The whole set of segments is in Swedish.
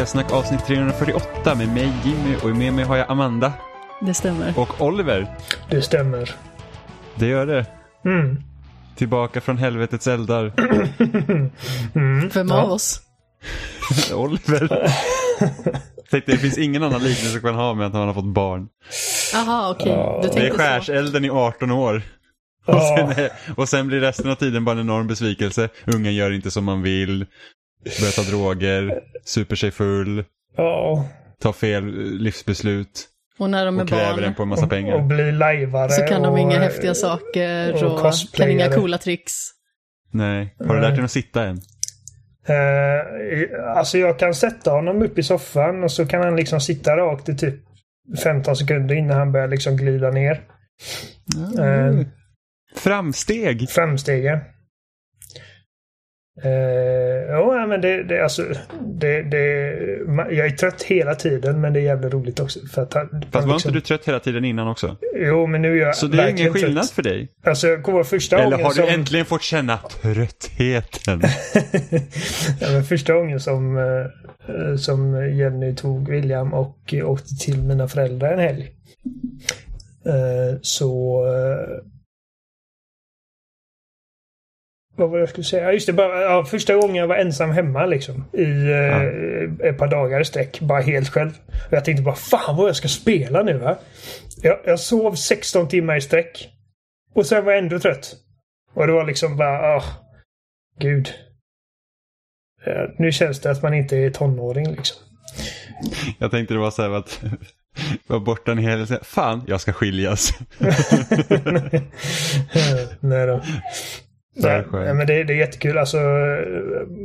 Spelsnack avsnitt 348 med mig Jimmy och med mig har jag Amanda Det stämmer. och Oliver. Det stämmer. Det gör det. Mm. Tillbaka från helvetets eldar. Vem Ja. av oss? Oliver. Tänkte det finns ingen annan liknelse man ha med att han har fått barn. Aha, okej. Du Det är tänkte så. skärselden i 18 år. Och sen, är, och sen blir resten av tiden bara en enorm besvikelse. Ungen gör inte som man vill. Börjar ta droger. Super sig full. ja. Tar fel livsbeslut. Och när de är Och kräver den barn på en massa Och pengar. bli lajvare. så kan de och, inga eh, häftiga saker och och, kan inga coola tricks. Nej. Har du lärt dig att sitta än? Eh, alltså jag kan sätta honom upp i soffan och så kan han liksom sitta rakt i typ 15 sekunder innan han börjar liksom glida ner. Eh, Framsteg. framstegen. Eh, ja, men det, det, alltså, det, det, jag är trött hela tiden men det är jävligt roligt också. För att, han- Fast var liksom, inte du trött hela tiden innan också? Jo, men nu är jag Så det är ingen skillnad trött. för dig? Alltså, jag kommer första Eller gången har du som... äntligen fått känna tröttheten? ja, men första gången som, eh, som Jenny tog William och eh, åkte till mina föräldrar en helg. Eh, så... Vad var det jag skulle säga? Ja, just det. Bara, ja, första gången jag var ensam hemma liksom. I eh, ett par dagar i sträck. Bara helt själv. Och jag tänkte bara fan vad jag ska spela nu va? Jag, jag sov 16 timmar i sträck. Och sen var jag ändå trött. Och det var liksom bara, ah, gud. Eh, Nu känns det att man inte är tonåring liksom. Jag tänkte det var så här att var borta en hel. Fan, jag ska skiljas. Nej då. Det är Nej, nej, men det, det är jättekul. Alltså,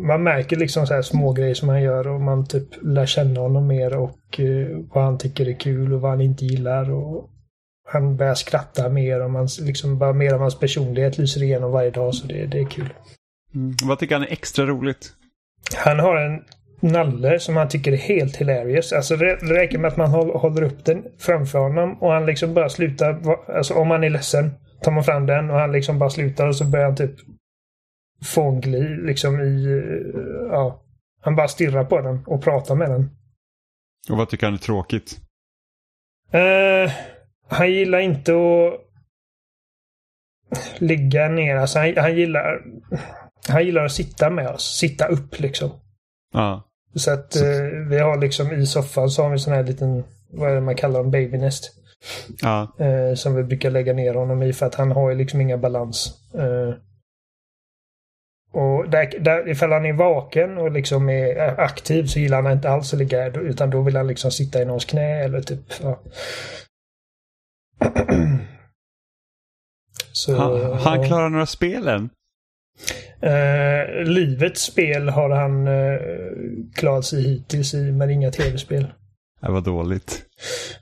man märker liksom så här små grejer som han gör och man typ lär känna honom mer och eh, vad han tycker är kul och vad han inte gillar. Och han börjar skratta mer och man, liksom, bara mer av hans personlighet lyser igenom varje dag så det, det är kul. Mm. Vad tycker han är extra roligt? Han har en nalle som han tycker är helt hilarious. Alltså det räcker med att man håll- håller upp den framför honom och han liksom bara slutar. Alltså om han är ledsen tar man fram den och han liksom bara slutar och så börjar han typ fångli liksom i... eh, Ja. Han bara stirrar på den och pratar med den. Och vad tycker han är tråkigt? Eh, han gillar inte att ligga ner. Alltså han, han gillar... Han gillar att sitta med oss. Sitta upp liksom. Ja. Så att eh, vi har liksom i soffan så har vi sån här liten, vad är det man kallar dem, babynest. Ja. Eh, som vi brukar lägga ner honom i för att han har ju liksom inga balans. Eh, och där, där, ifall han är vaken och liksom är aktiv så gillar han inte alls att ligga där, utan då vill han liksom sitta i någons knä eller typ, ja. Så, Han, han ja. klarar några spel än. Eh, livets spel har han eh, klarat sig hittills i, men inga tv-spel. Det var dåligt.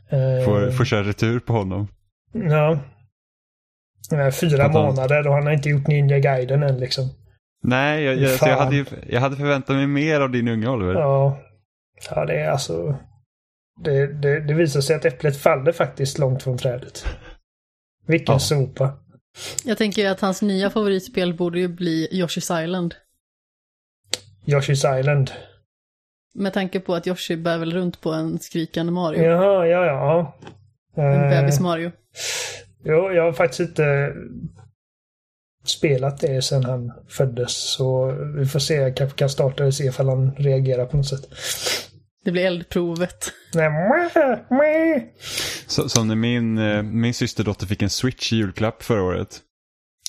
Eh, Får, får köra retur på honom. Ja. Fyra han- månader och han har inte gjort Ninja Guiden än liksom. Nej, jag, jag, så Fan. jag, hade, jag hade förväntat mig mer av din unge Oliver. Ja. Ja, det är alltså... Det, det, det visar sig att äpplet faller faktiskt långt från trädet. Vilken Ja. sopa. Jag tänker ju att hans nya favoritspel borde ju bli Yoshi's Island. Yoshi's Island. Med tanke på att Yoshi bär väl runt på en skrikande Mario. Jaha, ja, ja. En Eh, bebis Mario. Jo, jag har faktiskt inte spelat det sedan han föddes. Så vi får se. Jag kanske kan starta och se ifall han reagerar på något sätt. Det blir eldprovet. Så, som när min, eh, min systerdotter fick en Switch i julklapp förra året.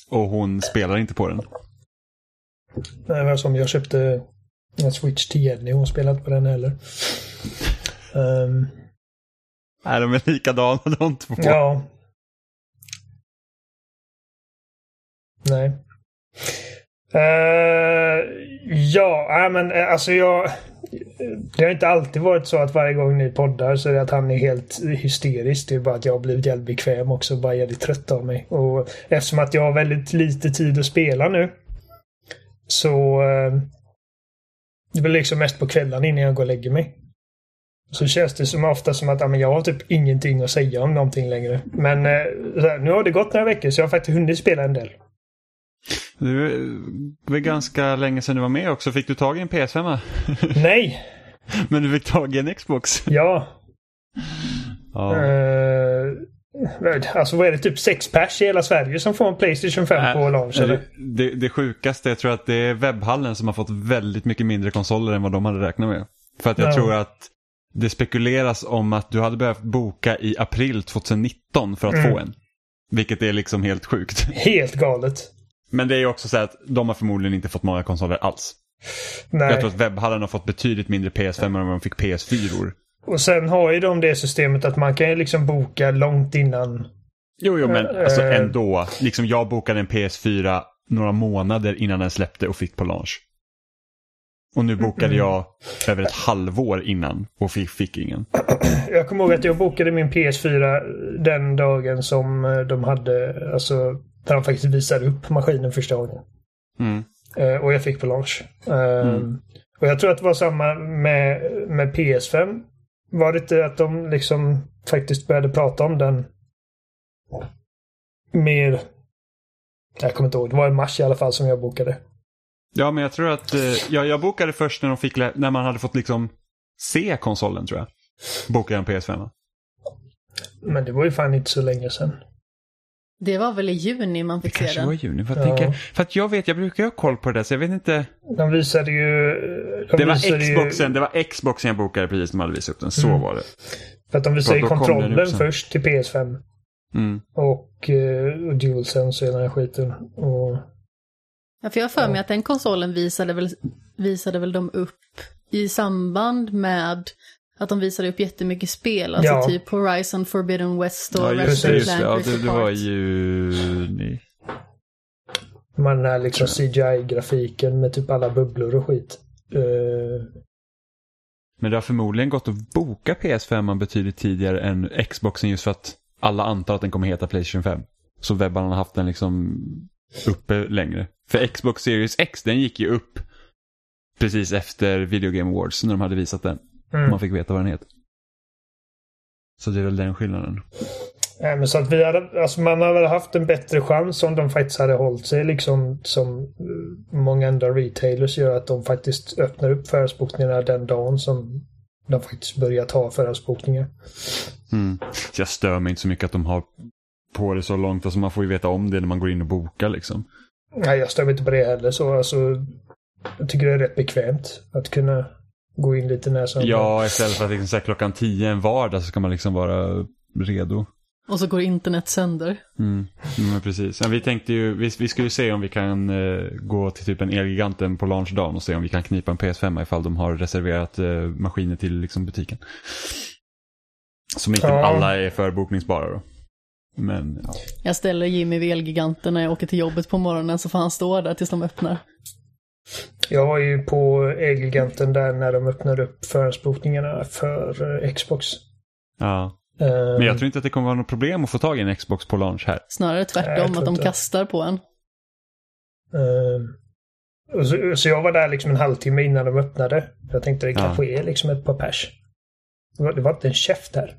Och hon spelar inte på den. Nej, men som jag köpte en Switch till Jenny. Hon spelade inte på den heller. Ehm, Nej, de är likadana de två. ja. Nej. Eh, ja, nej, men eh, alltså jag... Det har inte alltid varit så att varje gång ni poddar så är det att han är helt hysterisk. Det är bara att jag har blivit jävligt bekväm också. Bara jävligt trött av mig. Och eftersom att jag har väldigt lite tid att spela nu. Så... Eh, det blir liksom mest på kvällen innan jag går och lägger mig. Så känns det som ofta som att ja, men jag har typ ingenting att säga om någonting längre. Men eh, här, nu har det gått några veckor så jag har faktiskt hunnit spela en del. Det var ganska länge sedan du var med också. Fick du tag i en PS5? Nej! Men du fick tag i en Xbox? Ja. Ja. Eh, alltså vad är det? Typ sex pers i hela Sverige som får en Playstation 5 på launch eller? det, det, sjukaste, jag tror att det är webbhallen som har fått väldigt mycket mindre konsoler än vad de hade räknat med. För att jag Ja. tror att det spekuleras om att du hade behövt boka i april 2019 för att Mm. få en. Vilket är liksom helt sjukt. Helt galet. Men det är ju också så att de har förmodligen inte fått många konsoler alls. Nej. Jag tror att webbhallen har fått betydligt mindre PS5 än vad de fick PS4. Och sen har ju de det systemet att man kan ju liksom boka långt innan. Jo, jo, men Eh, alltså eh. ändå. Liksom jag bokade en PS4 några månader innan den släppte och fick på launch. Och nu bokade jag över ett halvår innan och fick, fick ingen. Jag kommer ihåg att jag bokade min PS4 den dagen som eh, de hade, alltså, där de faktiskt visade upp maskinen första gången. Mm. Eh, och jag fick på launch. Eh, Mm. Och jag tror att det var samma med, med PS5. Var det inte att de liksom faktiskt började prata om den mer... Jag kommer inte ihåg. Det var i mars i alla fall som jag bokade. Ja, men jag tror att eh, jag, jag bokade först när, de fick, när man hade fått liksom se konsolen tror jag. Bokade jag en PS5. Men det var ju fan inte så länge sedan. Det var väl i juni man Det fick se kanske var den. i juni. För, att Ja. tänka, för att jag vet, jag brukar ha koll på det där så jag vet inte. De visade ju... De Det var visade Xboxen, Ju, det var Xboxen jag bokade precis när de hade visat upp den. Så Mm. var det. för att de visade ju den kontrollen först till PS5. Mm. Och, eh, och DualSense och hela den skiten. Och, Ja, för jag har för mig Ja. att den konsolen visade väl, visade väl de upp i samband med att de visade upp jättemycket spel. Alltså Ja. typ Horizon Forbidden West och Ja, just Ratchet Just. Clank Ja, det, det var i juni. man här liksom CGI-grafiken med typ alla bubblor och skit. Eh, Men det har förmodligen gått att boka PS5 betydligt tidigare än Xboxen just för att alla antar att den kommer heta Playstation 5. Så webbarna har haft den liksom uppe längre. För Xbox Series X, den gick ju upp precis efter Video Game Awards när de hade visat den. Mm. Man fick veta vad den heter. Så det är väl den skillnaden. Nej, men så att vi hade, alltså man hade väl haft en bättre chans om de faktiskt hade hållit sig liksom som eh, många andra retailers gör. Att de faktiskt öppnar upp förhandsbokningarna den dagen som de faktiskt börjar ta förhandsbokningar. Mm. Jag stör mig inte så mycket att de har på det så långt. Alltså man får ju veta om det när man går in och bokar liksom. Nej, jag stör mig inte på det heller. Så alltså, jag tycker det är rätt bekvämt att kunna gå in lite när som Ja, istället för att liksom säga klockan 10 en vardag så ska man liksom vara redo. Och så går internet sönder. Mm, men precis. Ja, vi tänkte ju, vi, vi skulle ju se om vi kan eh, gå till typ en Elgiganten på launchdagen och se om vi kan knipa en PS5 ifall de har reserverat eh, maskiner till liksom, butiken. Som inte Ja. alla är förbokningsbara då. Men ja. Jag ställer Jimmy vid Elgiganten när jag åker till jobbet på morgonen så får han stå där tills de öppnar. Jag var ju på Elgiganten där när de öppnade upp förhandsbokningarna för eh, Xbox. ja. Eh, Men jag tror inte att det kommer vara något problem att få tag i en Xbox på launch här. Snarare Nej, tvärtom, tror att de inte. kastar på en. Eh, och så, så jag var där liksom en halvtimme innan de öppnade. Jag tänkte det Ja. kanske är liksom ett par pers. Det var, det var inte en käft där.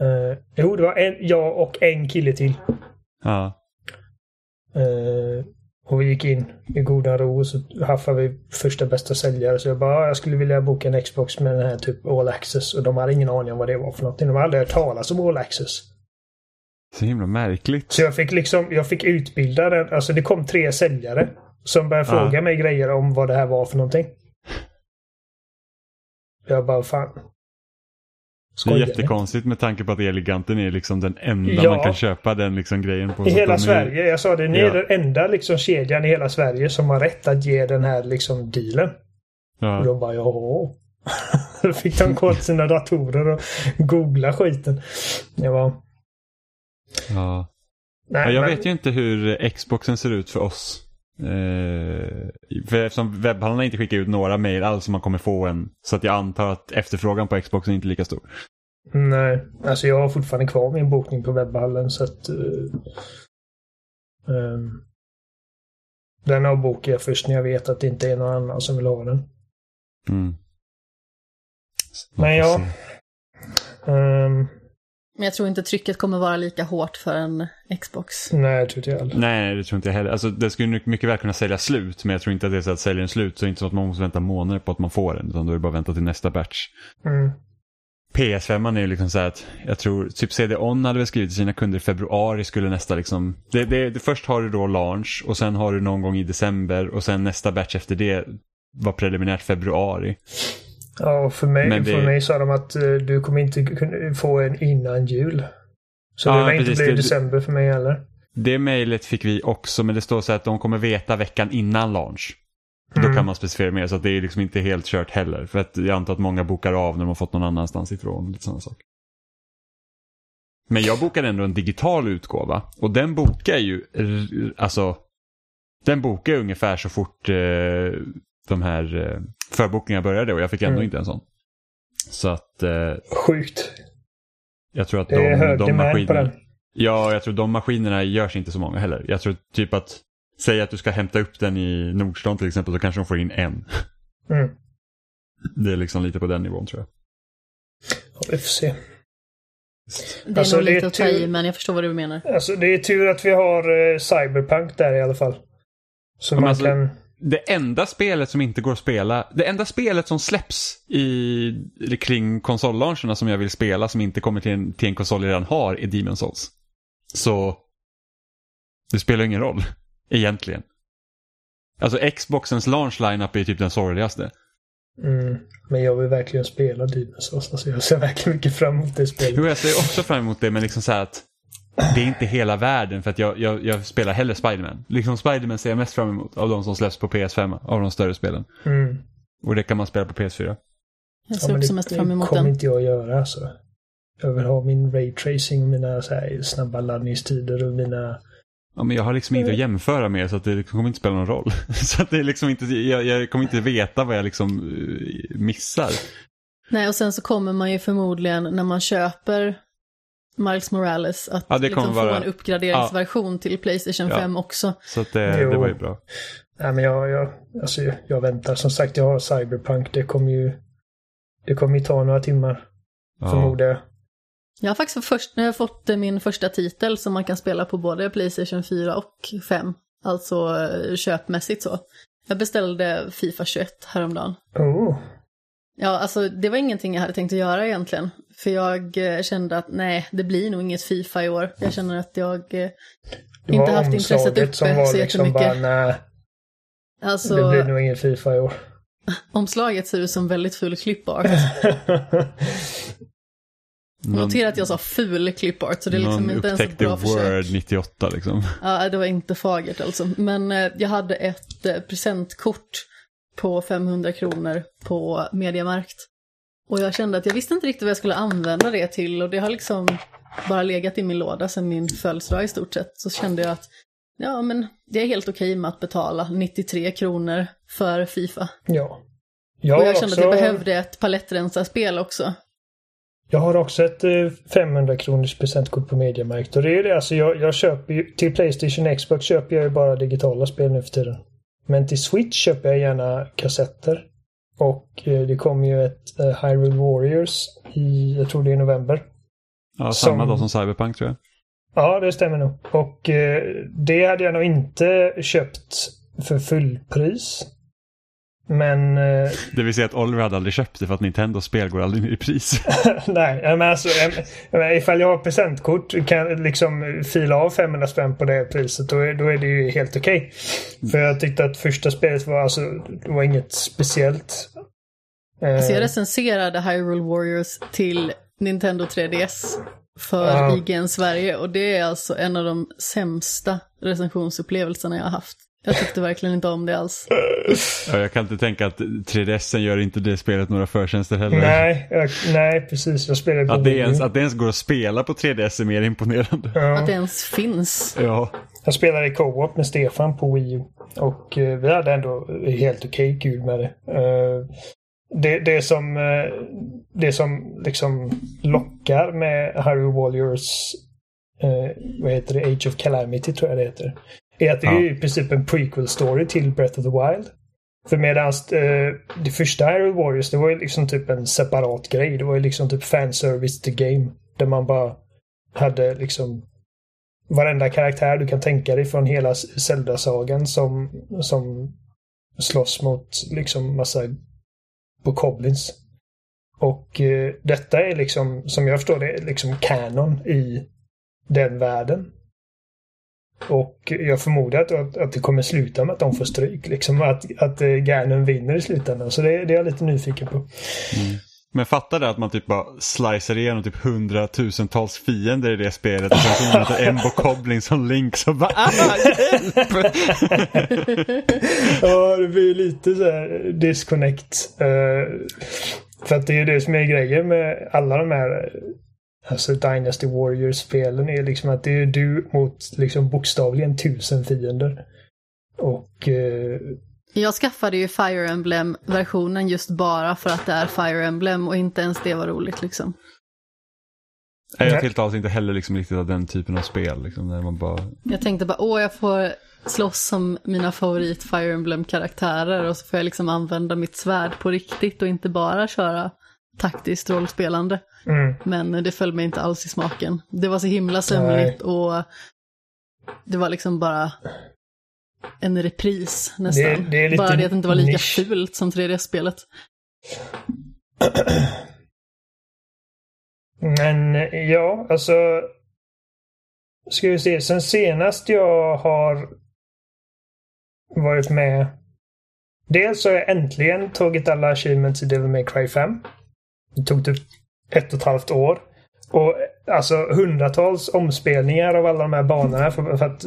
Uh, jo, det var en, jag och en kille till. Ja. Och vi gick in i goda ro och så haffade vi första bästa säljare. Så jag bara, "Ja, jag skulle vilja boka en Xbox med den här typ All Access. Och de hade ingen aning om vad det var för någonting. De hade aldrig hört talas om All Access. Så himla märkligt. Så jag fick liksom, jag fick utbilda den. Alltså det kom tre säljare. Som började Ja. fråga mig grejer om vad det här var för någonting. Jag bara, fan. Det är Skojar jättekonstigt med tanke på att Elgiganten är liksom den enda Ja. man kan köpa den liksom grejen på. I hela är- Sverige. Jag sa det, ni Ja. är den enda liksom kedjan i hela Sverige som har rätt att ge den här liksom dealen. Och Ja. de bara, ja. Då fick de gå till sina datorer och googla skiten. Det var... Ja. Nej, Ja, jag men- vet ju inte hur Xboxen ser ut för oss. Eh, för eftersom webbhallarna inte skickar ut några mejl alls som man kommer få en. Så att jag antar att efterfrågan på Xboxen är inte lika stor. Nej, alltså jag har fortfarande kvar min bokning på webbhallen så att... Uh, um, den avbokar jag först när jag vet att det inte är någon annan som vill ha den. Mm. Men ja. se. Men jag tror inte trycket kommer vara lika hårt för en Xbox. Nej, jag tror inte jag heller. Nej, det tror inte jag heller. Alltså, det skulle mycket väl kunna sälja slut, men jag tror inte att det är så att säljer den slut så är det inte så att man måste vänta månader på att man får den, utan då är det bara att vänta till nästa batch. Mm. PS5 är ju liksom så här att jag tror typ CD-ON hade väl skrivit till sina kunder i februari skulle nästa liksom. Det, det, det, först har du då launch och sen har du någon gång i december och sen nästa batch efter det var preliminärt februari. Ja, för mig, Men det- för mig sa de att eh, du kommer inte få en innan jul. Så Ja, det lär inte bli det- december för mig heller. Det mejlet fick vi också men det står så att de kommer veta veckan innan launch. Mm. Då kan man specificera mer så att det är liksom inte helt kört heller. För att jag antar att många bokar av när de har fått någon annanstans ifrån. Lite sådana saker. Men jag bokade ändå en digital utgåva. Och den bokar ju, alltså, den bokar ungefär så fort eh, de här förbokningarna började och jag fick ändå Mm. inte en sån. Så att eh, Sjukt. jag tror att Det är de, hög de på maskinerna... den. Ja, jag tror de maskinerna görs inte så många heller. Jag tror typ att, säg att du ska hämta upp den i Nordstan till exempel, så kanske de får in en. Mm. Det är liksom lite på den nivån tror jag. Ja, vi får se. Det är Alltså, nog lite att ta i, tur- men jag förstår vad du menar. Alltså det är tur att vi har eh, Cyberpunk där i alla fall. Så Men man alltså- kan... Det enda spelet som inte går att spela, det enda spelet som släpps i, kring konsollauncherna som jag vill spela som inte kommer till en, till en konsol jag redan har är Demon's Souls. Så det spelar ingen roll, egentligen. Alltså Xboxens launch lineup är typ den sorgligaste. Mm, men jag vill verkligen spela Demon's Souls. Alltså jag ser verkligen mycket fram emot det spelet. Jo, jag ser också fram emot det, men liksom så här att det är inte hela världen för att jag, jag, jag spelar hellre Spiderman. Liksom Spiderman ser jag mest fram emot av de som släpps på PS5, av de större spelen. Mm. Och det kan man spela på PS4. Jag ser men också det, mest det fram emot kommer den. inte jag att göra alltså. Jag vill ha min raytracing och mina så här, snabba laddningstider och mina... Ja, men jag har liksom inget att jämföra med så att det kommer inte spela någon roll. Så att det är liksom inte, jag, jag kommer inte veta vad jag liksom eh, missar. Nej, och sen så kommer man ju förmodligen när man köper Miles Morales att Ja, liksom kommer få vara- en uppgraderingsversion till Playstation Ja. 5 också. Så att det, Jo. det var ju bra. Nej men jag, jag, alltså jag, väntar. Som sagt, jag har Cyberpunk. Det kommer ju... Det kommer ju ta några timmar, Ja. förmodar jag. Jag har faktiskt först, har jag fått min första titel som man kan spela på både Playstation 4 och 5. Alltså eh, köpmässigt så. Jag beställde Fifa 21 häromdagen. Oh. Ja, alltså det var ingenting jag hade tänkt att göra egentligen. För jag eh, kände att nej, det blir nog inget Fifa i år. Jag känner att jag eh, inte haft intresset uppe som var så liksom bara, nej, Alltså, det blir nog ingen Fifa i år. omslaget ser ut som väldigt ful. Någon, Notera att jag sa ful clipart, så det är liksom inte ens ett upptäckte bra försök. Word 98 liksom. Ja, det var inte fagert alltså. Men eh, jag hade ett eh, presentkort på 500 kronor på Mediamarkt. Och jag kände att jag visste inte riktigt vad jag skulle använda det till och det har liksom bara legat i min låda sedan min födelsedag i stort sett. Så kände jag att ja, men det är helt okej med att betala 93 kronor för Fifa. ja. Jag och jag kände också, att jag behövde ett palettrensarspel också. Jag har också ett eh, 500 kronors presentkort på Mediamarkt. Och det är det, alltså jag, jag köper ju, till Playstation och Xbox köper jag ju bara digitala spel nu för tiden. Men till Switch köper jag gärna kassetter. Och eh, det kommer ju ett eh, Hyrule Warriors i, jag tror det är november. Ja, samma Som- dag som Cyberpunk tror jag. Ja, det stämmer nog. Och eh, det hade jag nog inte köpt för fullpris. Men eh, Det vill säga att Oliver hade aldrig köpt det för att Nintendos spel går aldrig ner i pris. nej, men alltså jag, ifall jag har presentkort kan jag liksom fila av 500 spänn på det priset då är, då är det ju helt okej. För jag tyckte att första spelet var alltså, var inget speciellt. Eh, Alltså jag recenserade Hyrule Warriors till Nintendo 3DS för Ja. IGN Sverige och det är alltså en av de sämsta recensionsupplevelserna jag har haft. Jag tyckte verkligen inte om det alls. Ja, jag kan inte tänka att 3DSen gör inte det spelet några förtjänster heller. nej, jag, nej, precis. Jag spelade Att det, ens, att det ens går att spela på 3DS är mer imponerande. Ja. Att det ens finns. Ja. Jag spelade i co-op med Stefan på Wii U. Och eh, vi hade ändå helt okej kul med det. Eh, det, det som, eh, det som liksom lockar med Hyrule Warriors, eh, vad heter det, Age of Calamity tror jag det heter. Är att det är i princip en prequel story till Breath of the Wild. För medan eh, det första Hyrule Warriors det var ju liksom typ en separat grej. Det var ju liksom typ fanservice the game. Där man bara hade liksom varenda karaktär du kan tänka dig från hela Zelda-sagan som, som slåss mot liksom massa bokoblins. Och eh, detta är liksom, som jag förstår det, liksom kanon i den världen. Och jag förmodar att, att, att, det kommer sluta med att de får stryk. Liksom att, att eh, Ganon vinner i slutändan. Så det, det är jag lite nyfiken på. Mm. Men fattar det att man typ bara slicer igenom typ hundratusentals fiender i det spelet och sen så möter en bokobbling som Link så bara ah, hjälp! ja, det blir lite så här disconnect. Uh, för att det är det som är grejen med alla de här Alltså Dynasty Warriors-spelen är liksom att det är du mot liksom bokstavligen tusen fiender. Och uh, jag skaffade ju Fire Emblem-versionen just bara för att det är Fire Emblem och inte ens det var roligt liksom. Nej, jag tilltalas inte heller liksom riktigt av den typen av spel. Liksom, där man bara... Jag tänkte bara, åh jag får slåss som mina favorit Fire Emblem-karaktärer och så får jag liksom använda mitt svärd på riktigt och inte bara köra taktiskt rollspelande. Mm. Men det föll mig inte alls i smaken. Det var så himla sömnigt och det var liksom bara en repris nästan. Det, det Bara det att det inte var lika nisch. fult som 3D-spelet. Men ja, alltså. Ska vi se, sen senast jag har varit med. Dels har jag äntligen tagit alla achievements i Devil May Cry 5. Det tog typ ett och ett halvt år. Och alltså hundratals omspelningar av alla de här banorna. För, för att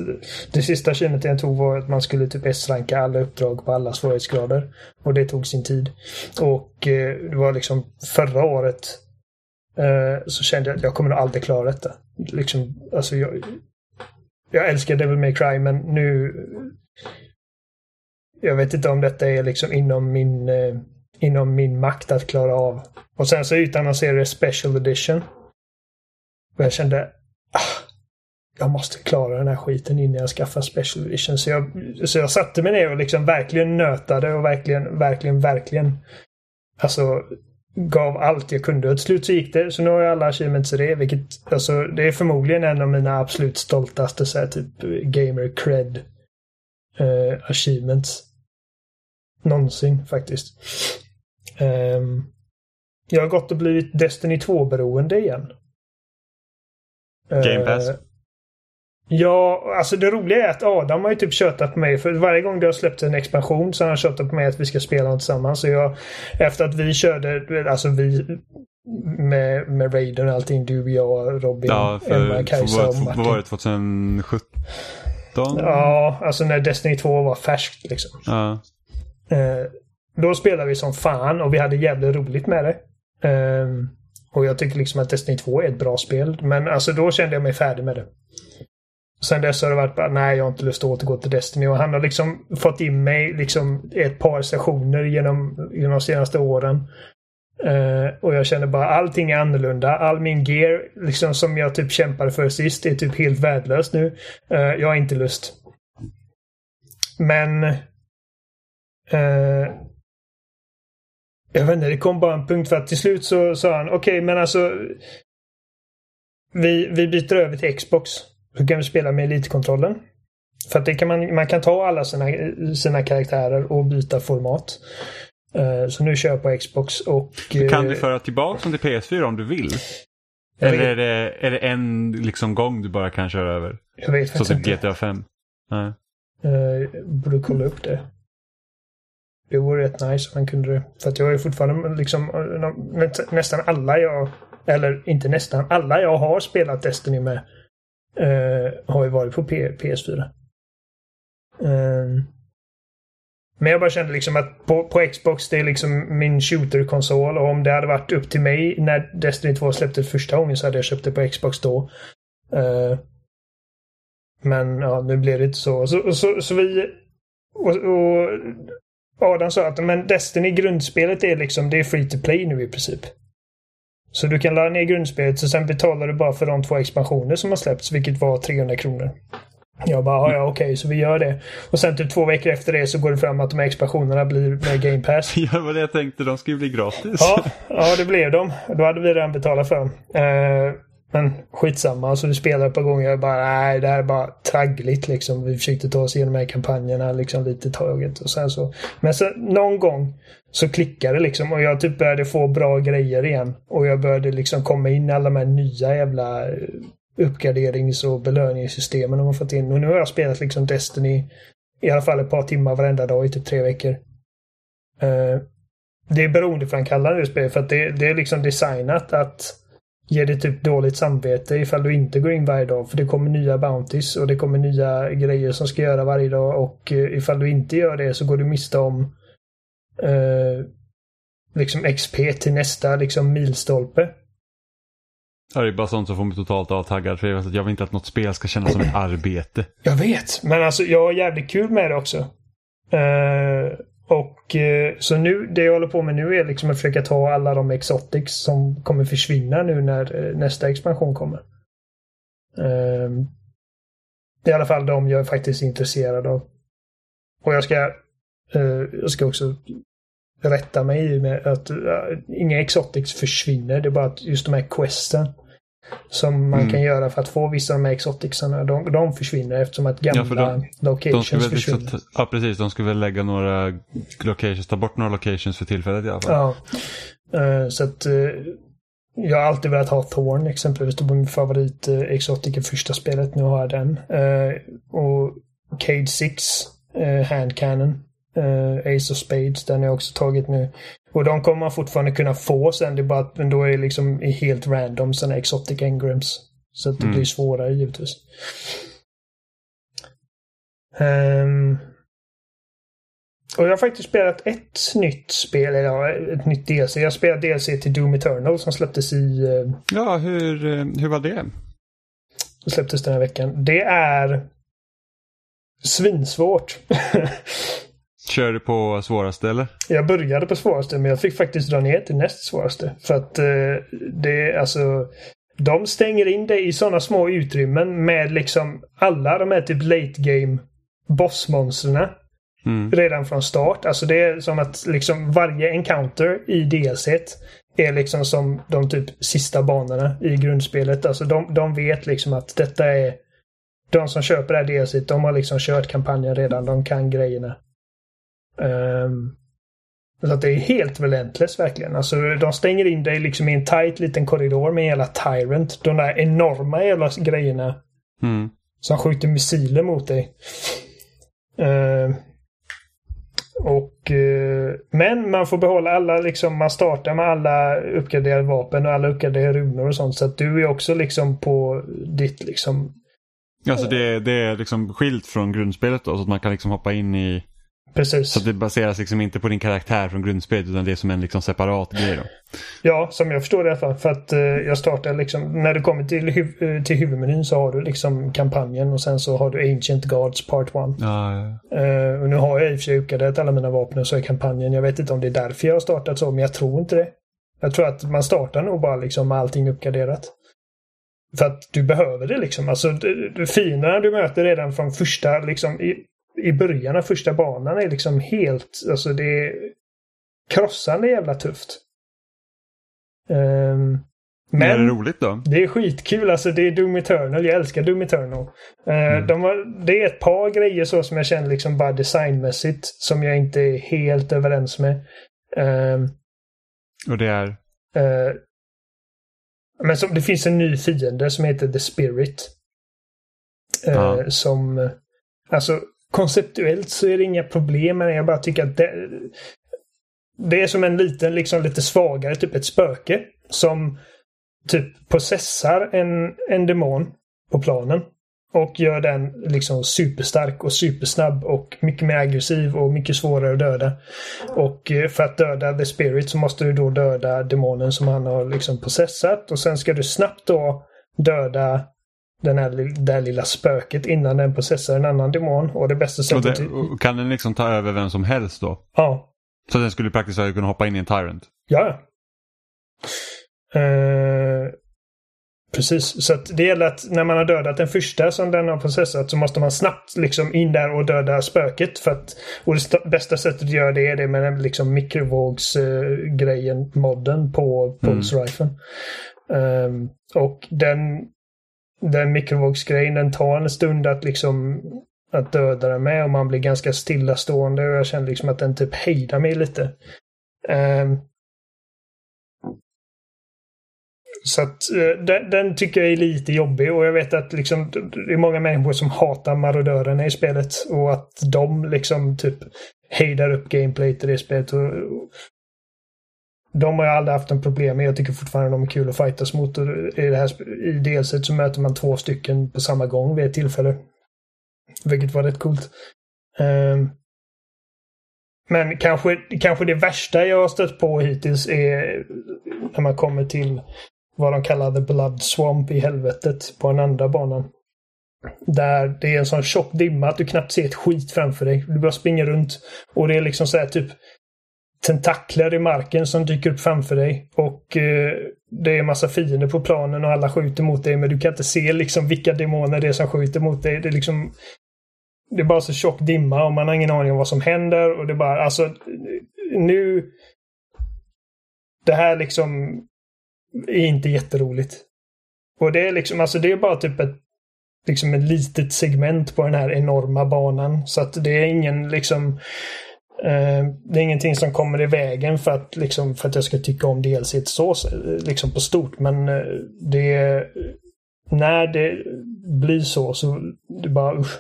det sista chimet jag tog var att man skulle typ S-ranka alla uppdrag på alla svårighetsgrader. Och det tog sin tid. Och eh, det var liksom förra året eh, så kände jag att jag kommer nog aldrig klara detta. Liksom, alltså jag, jag älskar Devil May Cry men nu jag vet inte om detta är liksom inom min eh, inom min makt att klara av. Och sen så utannonserade Special Edition. Och jag kände, ah, jag måste klara den här skiten innan jag skaffar Special Edition. Så jag, så jag satte mig ner och liksom verkligen nötade och verkligen, verkligen, verkligen alltså gav allt jag kunde. Och till slut så gick det. Så nu har jag alla achievements i det. Vilket, alltså, det är förmodligen en av mina absolut stoltaste så här, typ gamer cred eh, achievements. Någonsin faktiskt. Um, jag har gått och blivit Destiny 2-beroende igen. Game Pass? Uh, ja, alltså det roliga är att Adam har ju typ tjötat på mig. För varje gång det har släppts en expansion så har han tjötat på mig att vi ska spela tillsammans. Så jag, efter att vi körde, alltså vi med, med Raiden och allting. Du, jag, Robin, ja, för, Emma, Kajsa och Martin. Vad var det? 2017? Ja, alltså när Destiny 2 var färskt liksom. Ja. Uh, då spelade vi som fan och vi hade jävligt roligt med det. Um, och jag tycker liksom att Destiny 2 är ett bra spel. Men alltså då kände jag mig färdig med det. Sen dess har det varit bara, nej jag har inte lust att återgå till Destiny. Och han har liksom fått in mig liksom ett par sessioner genom, genom de senaste åren. Uh, och jag känner bara allting är annorlunda. All min gear liksom som jag typ kämpade för sist är typ helt värdelöst nu. Uh, jag har inte lust. Men uh, jag vet inte, det kom bara en punkt för att till slut så sa han okej okay, men alltså vi, vi byter över till Xbox. Så kan vi spela med elitkontrollen. För att det kan man, man kan ta alla sina, sina karaktärer och byta format. Uh, så nu kör jag på Xbox och... Uh, kan du föra tillbaka dem till PS4 om du vill? Eller är det, är det en liksom gång du bara kan köra över? Jag vet Så typ GTA 5? Nej. Uh, borde kolla upp det. Det vore rätt nice om man kunde det. För att jag är fortfarande liksom eh, nästan alla jag, eller inte nästan, alla jag har spelat Destiny med uh, har ju varit på P PS4. Uh, ehm, men jag bara kände liksom att på, på Xbox, det är liksom min shooter-konsol och om det hade varit upp till mig när Destiny 2 släpptes första gången så hade jag köpt det på Xbox då. Uh, men ja, nu blev det inte så. Så, så, så vi... Och, och Adam sa att men Destiny grundspelet är liksom det är free to play nu i princip. Så du kan ladda ner grundspelet och sen betalar du bara för de två expansioner som har släppts, vilket var 300 kronor. Jag bara, ja okej, okay, så vi gör det. Och sen typ två veckor efter det så går det fram att de här expansionerna blir med Game Pass. ja, det var det jag tänkte. De skulle bli gratis. ja, ja, det blev de. Då hade vi redan betalat för dem. Uh, men skitsamma. alltså vi spelade ett par gånger och bara nej, det här är bara traggligt liksom. Vi försökte ta oss igenom de här kampanjerna liksom lite taget och sen så. Men sen någon gång så klickade det liksom och jag typ började få bra grejer igen. Och jag började liksom komma in i alla de här nya jävla uppgraderings och belöningssystemen de har fått in. Och nu har jag spelat liksom Destiny i alla fall ett par timmar varenda dag i typ tre veckor. Uh, det är beroendeframkallande det spelet för att det, det är liksom designat att ge dig typ dåligt samvete ifall du inte går in varje dag. För det kommer nya bounties och det kommer nya grejer som ska göra varje dag och uh, ifall du inte gör det så går du miste om uh, liksom XP till nästa liksom milstolpe. Det är bara sånt som får mig totalt avtaggad. För jag vill inte att något spel ska kännas som ett arbete. Jag vet, men alltså jag har jävligt kul med det också. Uh, och eh, så nu, det jag håller på med nu är liksom att försöka ta alla de exotics som kommer försvinna nu när eh, nästa expansion kommer. Ehm, I alla fall de jag är faktiskt intresserad av. Och jag ska, eh, jag ska också rätta mig i med att inga exotics försvinner. Det är bara att just de här questen som man mm. kan göra för att få vissa av de här exoticsarna, de, de försvinner eftersom att gamla ja, de, locations de försvinner. Liksom, ja, precis. De skulle väl lägga några locations, ta bort några locations för tillfället i alla fall. Ja. Uh, så att uh, jag har alltid velat ha Thorn exempelvis. Det var min favorit uh, exotic i första spelet. Nu har jag den. Och Cade 6, uh, Hand Cannon. Ace of Spades, den har jag också tagit nu. Och de kommer man fortfarande kunna få sen. Det är bara att men då är det liksom helt random sådana exotic engrams. Så att det mm. blir svårare givetvis. Um, och jag har faktiskt spelat ett nytt spel idag. Ett nytt DLC. Jag spelat DLC till Doom Eternal som släpptes i... Uh, ja, hur, eh, hur var det? Det släpptes den här veckan. Det är svinsvårt. Kör du på svåraste eller? Jag började på svåraste men jag fick faktiskt dra ner till näst svåraste. För att eh, det alltså... De stänger in dig i sådana små utrymmen med liksom alla de här typ late game bossmonstren. Mm. Redan från start. Alltså det är som att liksom varje encounter i DLC är liksom som de typ sista banorna i grundspelet. Alltså de, de vet liksom att detta är de som köper det här DLC, de har liksom kört kampanjen redan. De kan grejerna. Um, så att det är helt relentless verkligen. Alltså de stänger in dig liksom i en tight liten korridor med en jävla Tyrant. De där enorma jävla grejerna. Mm. Som skjuter missiler mot dig. Uh, och, uh, men man får behålla alla, liksom, man startar med alla uppgraderade vapen och alla uppgraderade runor och sånt. Så att du är också liksom på ditt liksom... Alltså det, det är liksom skilt från grundspelet då? Så att man kan liksom hoppa in i Precis. Så det baseras liksom inte på din karaktär från grundspelet utan det är som en liksom separat grej då? Ja, som jag förstår det i alla fall. För att uh, jag startar liksom, när du kommer till, huv eh, till huvudmenyn så har du liksom kampanjen och sen så har du Ancient Gods Part 1. Ja, ja. Uh, och nu har jag i och för sig uppgraderat alla mina vapen och så är kampanjen. Jag vet inte om det är därför jag har startat så, men jag tror inte det. Jag tror att man startar nog bara liksom med allting uppgraderat. För att du behöver det liksom. Alltså, fienderna du möter redan från första liksom, i, början av första banan är liksom helt, alltså det är krossande jävla tufft. Um, men är det roligt då? Det är skitkul. Alltså det är Doom Eternal. Jag älskar Doom Eternal. Uh, mm. de har, det är ett par grejer så som jag känner liksom bara designmässigt som jag inte är helt överens med. Um, Och det är? Uh, men som, det finns en ny fiende som heter The Spirit. Uh, ja. Som... Alltså konceptuellt så är det inga problem men. Jag bara tycker att det, det är som en liten, liksom lite svagare, typ ett spöke. Som typ processar en, en demon på planen. Och gör den liksom superstark och supersnabb och mycket mer aggressiv och mycket svårare att döda. Och eh, för att döda The Spirit så måste du då döda demonen som han har liksom processat. Och sen ska du snabbt då döda den här, det här lilla spöket innan den processar en annan demon. Och det bästa sättet... Och det, kan den liksom ta över vem som helst då? Ja. Så den skulle praktiskt taget kunna hoppa in i en Tyrant? Ja. Uh, precis, så det gäller att när man har dödat den första som den har processat så måste man snabbt liksom in där och döda spöket. För att, och det bästa sättet att göra det är det med den liksom mikrovågsgrejen, uh, modden på Pulse mm. Um, och den, den mikrovågsgrejen, den tar en stund att liksom att döda den med och man blir ganska stillastående och jag känner liksom att den typ hejdar mig lite. Um, så att uh, den, den, tycker jag är lite jobbig och jag vet att liksom det är många människor som hatar marodörerna i spelet och att de liksom typ hejdar upp gameplayet i det spelet. Och, och de har jag aldrig haft en problem med. Jag tycker fortfarande de är kul att fightas mot. I, det här, I delset så möter man två stycken på samma gång vid ett tillfälle. Vilket var rätt coolt. Um, men kanske, kanske det värsta jag har stött på hittills är när man kommer till vad de kallar The Blood Swamp i helvetet på den andra banan. Där det är en sån tjock dimma att du knappt ser ett skit framför dig. Du bara springer runt. Och det är liksom så här typ tentakler i marken som dyker upp framför dig. Och eh, det är massa fiender på planen och alla skjuter mot dig men du kan inte se liksom vilka demoner det är som skjuter mot dig. Det är liksom det är bara så tjock dimma och man har ingen aning om vad som händer och det är bara alltså nu det här liksom är inte jätteroligt. Och det är liksom, alltså det är bara typ ett liksom ett litet segment på den här enorma banan. Så att det är ingen liksom det är ingenting som kommer i vägen för att, liksom, för att jag ska tycka om DLC så liksom på stort. Men eh, det när det blir så så det bara usch.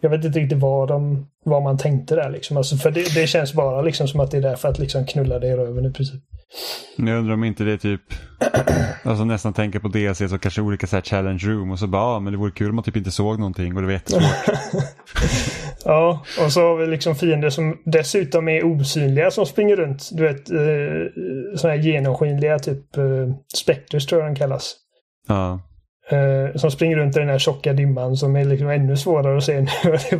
Jag vet inte riktigt vad, de, vad man tänkte där liksom. Alltså, för det, det känns bara liksom som att det är där för att liksom knulla dig i röven i princip. Jag undrar om inte det är typ, alltså nästan tänker på DLC så kanske olika så här challenge room och så bara, ja men det vore kul om man typ inte såg någonting och det var jättesvårt. ja, och så har vi liksom fiender som dessutom är osynliga som springer runt. Du vet, eh, sådana här genomskinliga typ eh, Spectres tror jag de kallas. Ja. Eh, som springer runt i den här tjocka dimman som är liksom ännu svårare att se nu.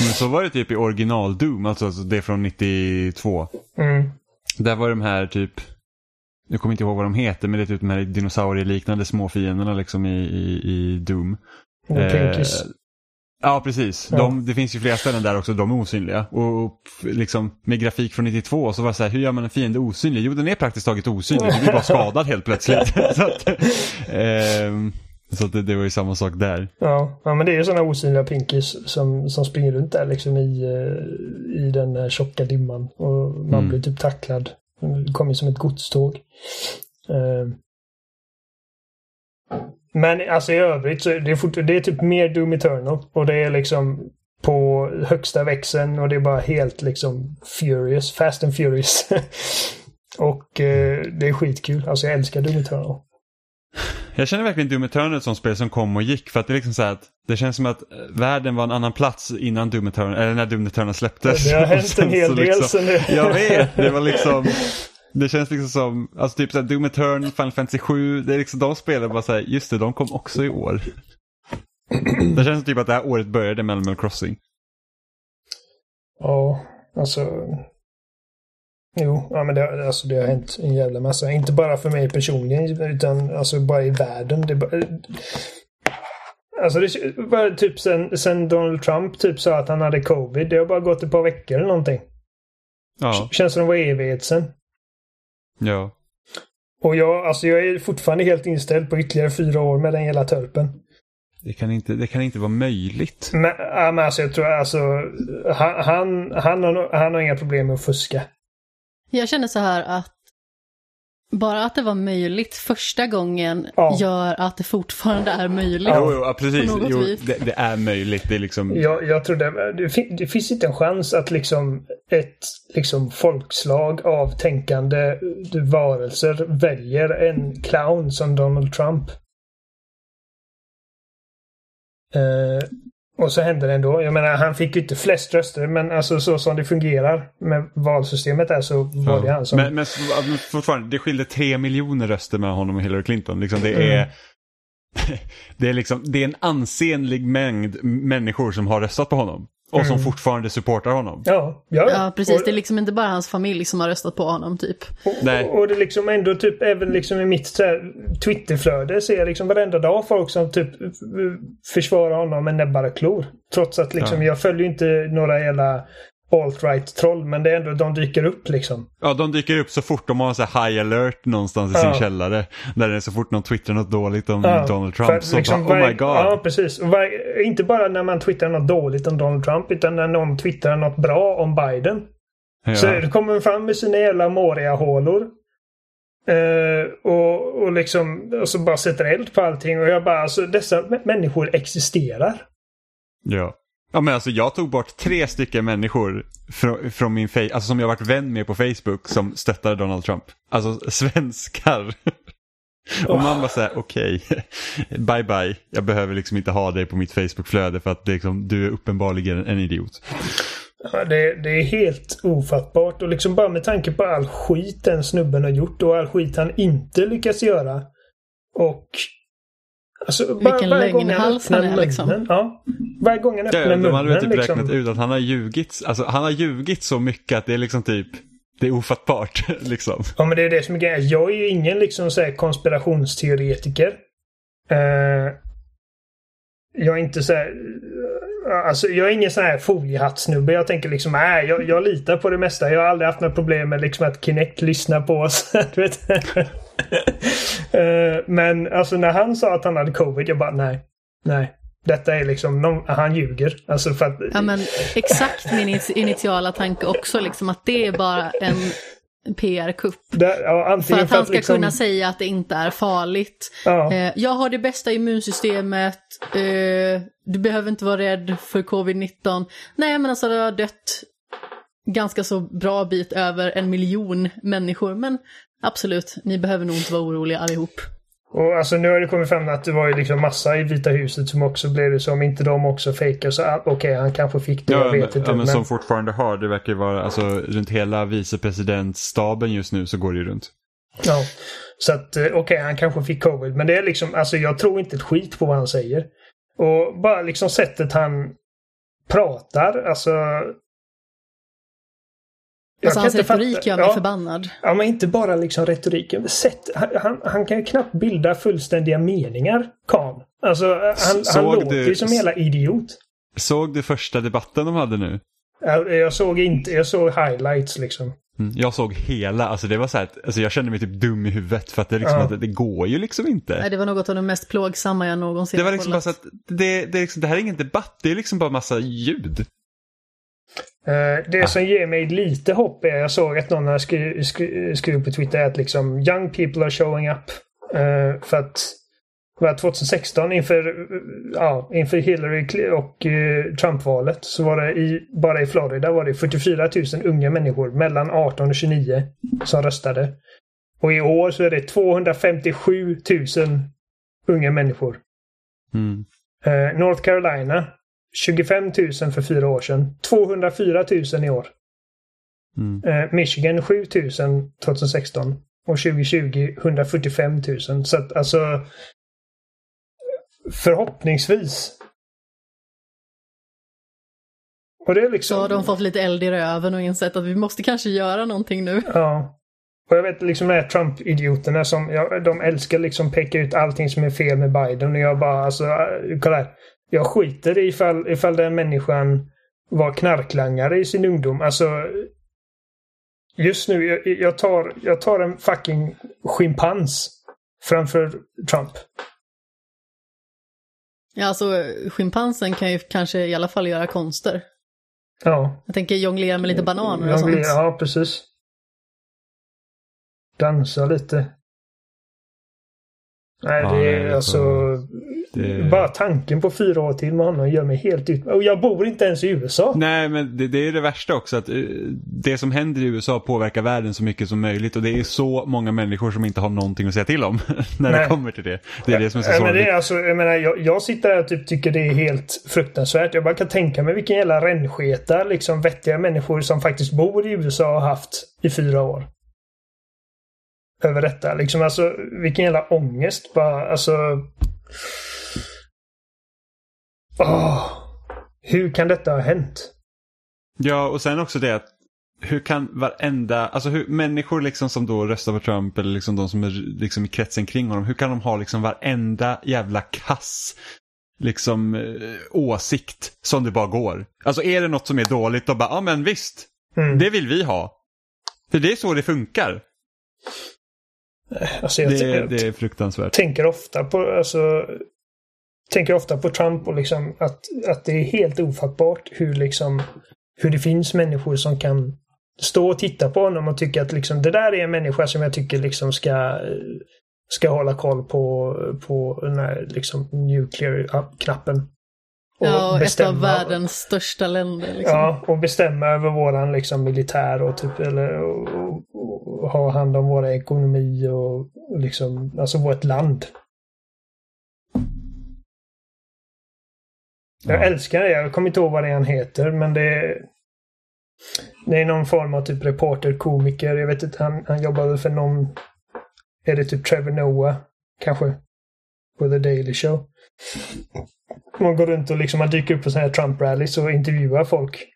Men så var det typ i original Doom, alltså, alltså det från 92. Mm. Där var de här typ, jag kommer inte ihåg vad de heter, men det är typ de här dinosaurieliknande små fienderna liksom i, i, i Doom. Eh, ja, precis. De, det finns ju flera ställen där också, de är osynliga. Och, och liksom med grafik från 92 så var det så här, hur gör man en fiende osynlig? Jo, den är praktiskt taget osynlig, du blir bara skadad helt plötsligt. så att, eh, så det, det, var ju samma sak där. Ja, ja men det är ju sådana osynliga pinkies som, som springer runt där liksom i, eh, i den tjocka dimman. Och man mm. blir typ tacklad. Det kommer som ett godståg. Uh, men alltså i övrigt så är det, fort, det är typ mer Doom Eternal. Och det är liksom på högsta växeln och det är bara helt liksom furious. Fast and furious. och uh, det är skitkul. Alltså jag älskar Doom Eternal. Jag känner verkligen Doom Eternal som spel som kom och gick för att det är liksom så att det känns som att eh, världen var en annan plats innan Doom Eternal, eller när Doom Eternal släpptes. Det har hänt en hel del liksom, sen det. Jag vet, det var liksom det känns liksom som, alltså typ såhär Doom Eternal, Final Fantasy 7, det är liksom de spelen bara såhär, just det, de kom också i år. Det känns typ att det här året började med Animal Crossing. Ja, alltså Jo, ja, men det, alltså, det har hänt en jävla massa. Inte bara för mig personligen, utan alltså bara i världen. Det bara, alltså det var typ sen, sen Donald Trump typ sa att han hade covid. Det har bara gått ett par veckor eller någonting. Ja. Känns som det var evighet sen. Ja. Och jag, alltså jag är fortfarande helt inställd på ytterligare fyra år med den hela törpen. Det kan inte, det kan inte vara möjligt. Men, ja, men alltså jag tror alltså han, han, han, har, han har inga problem med att fuska. Jag känner så här att bara att det var möjligt första gången ja. gör att det fortfarande är möjligt. Jo, jo precis. Jo, det, det, är möjligt. Det, är liksom... jag, jag tror det, det, det, finns inte en chans att liksom ett liksom folkslag av tänkande varelser väljer en clown som Donald Trump. Uh, och så hände det ändå. Jag menar, han fick ju inte flest röster, men alltså så som det fungerar med valsystemet där så var ja. det han som... Men, men fortfarande, det skilde tre miljoner röster med honom och Hillary Clinton. Liksom, det är... Mm. Det är, liksom, det är en ansenlig mängd människor som har röstat på honom. Och mm. som fortfarande supportar honom. Ja, ja, ja precis. Och, det är liksom inte bara hans familj som har röstat på honom typ. Och, Nej. och det är liksom ändå typ även liksom i mitt Twitterflöde ser jag liksom varenda dag folk som typ försvarar honom med näbbar och klor. Trots att liksom ja. jag följer inte några jävla alt-right-troll, men det är ändå, de dyker upp liksom. Ja, de dyker upp så fort de har här high alert någonstans i Ja. sin källare. Där det är så fort någon twittrar något dåligt om Ja, Donald för Trump att så liksom bara, oh my god. Ja, precis. Varje- inte bara när man twittrar något dåligt om Donald Trump, utan när någon twittrar något bra om Biden. Ja. Så kommer fram med sina jävla Moria-hålor. Eh, och, och liksom, och så bara sätter eld på allting. Och jag bara, alltså dessa människor existerar. Ja. Ja men alltså jag tog bort tre stycken människor från, från min face, alltså som jag varit vän med på Facebook som stöttade Donald Trump. Alltså svenskar. Och man bara säger okej, bye bye, jag behöver liksom inte ha dig på mitt Facebook-flöde för att det är liksom, du är uppenbarligen en idiot. Ja, det, det är helt ofattbart. Och liksom bara med tanke på all skit den snubben har gjort och all skit han inte lyckats göra. Och... Alltså, bara, Vilken varje gång lögnhals han är, liksom. munnen, Ja. Varje gång han öppnar Ja, de hade väl munnen typ liksom. räknat ut att han har ljugit, alltså han har ljugit så mycket att det är liksom typ, det är ofattbart liksom. Ja men det är det som är grejen. Jag är ju ingen liksom så här konspirationsteoretiker. Eh, jag är inte så här... Alltså jag är ingen sån här foliehattsnubbe. Jag tänker liksom, nej jag, jag litar på det mesta. Jag har aldrig haft några problem med liksom att Kinect lyssnar på oss. Eh, men alltså när han sa att han hade covid, jag bara nej. Nej. Detta är liksom, någon, han ljuger. Alltså för att... Ja men exakt min init- initiala tanke också, liksom att det är bara en PR-kupp. Ja, För att han ska liksom- kunna säga att det inte är farligt. Ja. Eh, jag har det bästa immunsystemet, eh, du behöver inte vara rädd för covid-19. Nej men alltså det har dött ganska så bra bit över en miljon människor. Men absolut, ni behöver nog inte vara oroliga allihop. Och alltså nu har det kommit fram att det var ju liksom massa i Vita huset som också blev det så. Om inte de också fejkar så ah, okej, han kanske fick det. jag Ja, vet men, inte. ja, men men, som fortfarande har, det verkar ju vara, alltså runt hela vicepresidentstaben just nu så går det ju runt. ja. Så att eh, okej, han kanske fick covid. Men det är liksom, alltså jag tror inte ett skit på vad han säger. Och bara liksom sättet han pratar, alltså. Alltså hans fatta- retorik gör mig ja, förbannad. Ja, men inte bara liksom retoriken. Sätt, han, han, kan ju knappt bilda fullständiga meningar, Kahn. Alltså, han, han låter du- ju som jävla idiot. Såg du första debatten de hade nu? Jag, jag såg inte, jag såg highlights liksom. Mm, Jag såg hela, alltså det var så här, att- alltså jag kände mig typ dum i huvudet för att det, är liksom Ja. att det, det går ju liksom inte. Nej, det var något av det mest plågsamma jag någonsin Det var liksom bara kollat. så att det, det, liksom, det här är ingen debatt, det är liksom bara massa ljud. Eh, det Ah. som ger mig lite hopp är, jag såg att någon har skri, skri, skrivit på Twitter att liksom young people are showing up. Eh, för att var 2016 inför, ja, inför Hillary och eh, Trump-valet så var det i, bara i Florida var det 44 000 unga människor mellan 18 och 29 som röstade. Och i år så är det 257 000 unga människor. Mm. Eh, North Carolina 25 000 för fyra år sedan. 204 000 i år. Mm. Eh, Michigan 7 000 2016. Och 2020 145 000. Så att alltså... Förhoppningsvis. Och det är liksom... Så har de fått lite eld i röven och insett att vi måste kanske göra någonting nu. Ja. Och jag vet liksom de här Trump-idioterna som, ja, de älskar liksom peka ut allting som är fel med Biden och jag bara alltså, äh, kolla här. Jag skiter i ifall, ifall den människan var knarklangare i sin ungdom. Alltså Just nu, jag, jag, tar, jag tar en fucking schimpans framför Trump. Ja, alltså schimpansen kan ju kanske i alla fall göra konster. Ja. Jag tänker jonglera med lite bananer och Jag sånt. Ja, precis. Dansa lite. Nej, Ja, det nej, är det är alltså... det- Bara tanken på fyra år till med honom gör mig helt ut... Och jag bor inte ens i USA. Nej, men det, det är det värsta också att eh, det som händer i USA påverkar världen så mycket som möjligt och det är så många människor som inte har någonting att säga till om när Nej. det kommer till det. Det är det som är så men det sorgligt. är alltså, jag menar, jag, jag sitter här och typ tycker det är helt fruktansvärt. Jag bara kan tänka mig vilken jävla rännsketa, liksom vettiga människor som faktiskt bor i USA har haft i fyra år. Över detta. Liksom alltså, vilken jävla ångest bara, alltså... Åh! hur kan detta ha hänt? Ja, och sen också det att hur kan varenda, alltså hur, människor liksom som då röstar på Trump eller liksom de som är liksom i kretsen kring honom, hur kan de ha liksom varenda jävla kass liksom eh, åsikt som det bara går. Alltså är det något som är dåligt, då bara, ja men visst, Mm. det vill vi ha. För det är så det funkar. Alltså jag, Det, jag det är fruktansvärt. tänker ofta på, alltså, tänker ofta på Trump och liksom att, att det är helt ofattbart hur liksom hur det finns människor som kan stå och titta på honom och tycka att liksom det där är en människa som jag tycker liksom ska ska hålla koll på, på den här liksom nuclear-knappen. Ja, ett bestämma- av världens största länder. Liksom. Ja, och bestämma över våran liksom militär och typ eller och, och, och ha hand om våra ekonomi och, och liksom, alltså vårt land. Jag Ja. älskar det. Jag kommer inte ihåg vad det han heter, men det är, det är någon form av typ reporter, komiker. Jag vet inte, han, han jobbar väl för någon... Är det typ Trevor Noah? Kanske? På The Daily Show. Man går runt och liksom, man dyker upp på sådana här Trump-rallys och intervjuar folk.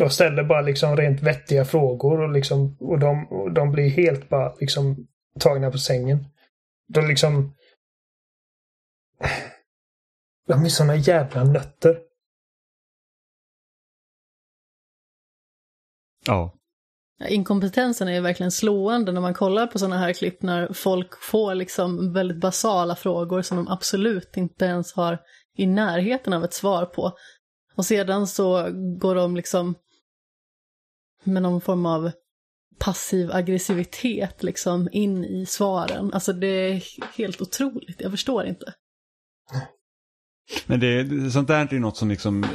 Och ställer bara liksom rent vettiga frågor och liksom, och de, och de blir helt bara liksom tagna på sängen. De liksom... De är såna jävla nötter. Ja. Ja, Inkompetensen är ju verkligen slående när man kollar på sådana här klipp när folk får liksom väldigt basala frågor som de absolut inte ens har i närheten av ett svar på. Och sedan så går de liksom med någon form av passiv aggressivitet liksom in i svaren. Alltså det är helt otroligt, jag förstår inte. Men det, sånt där är ju något som liksom, eh,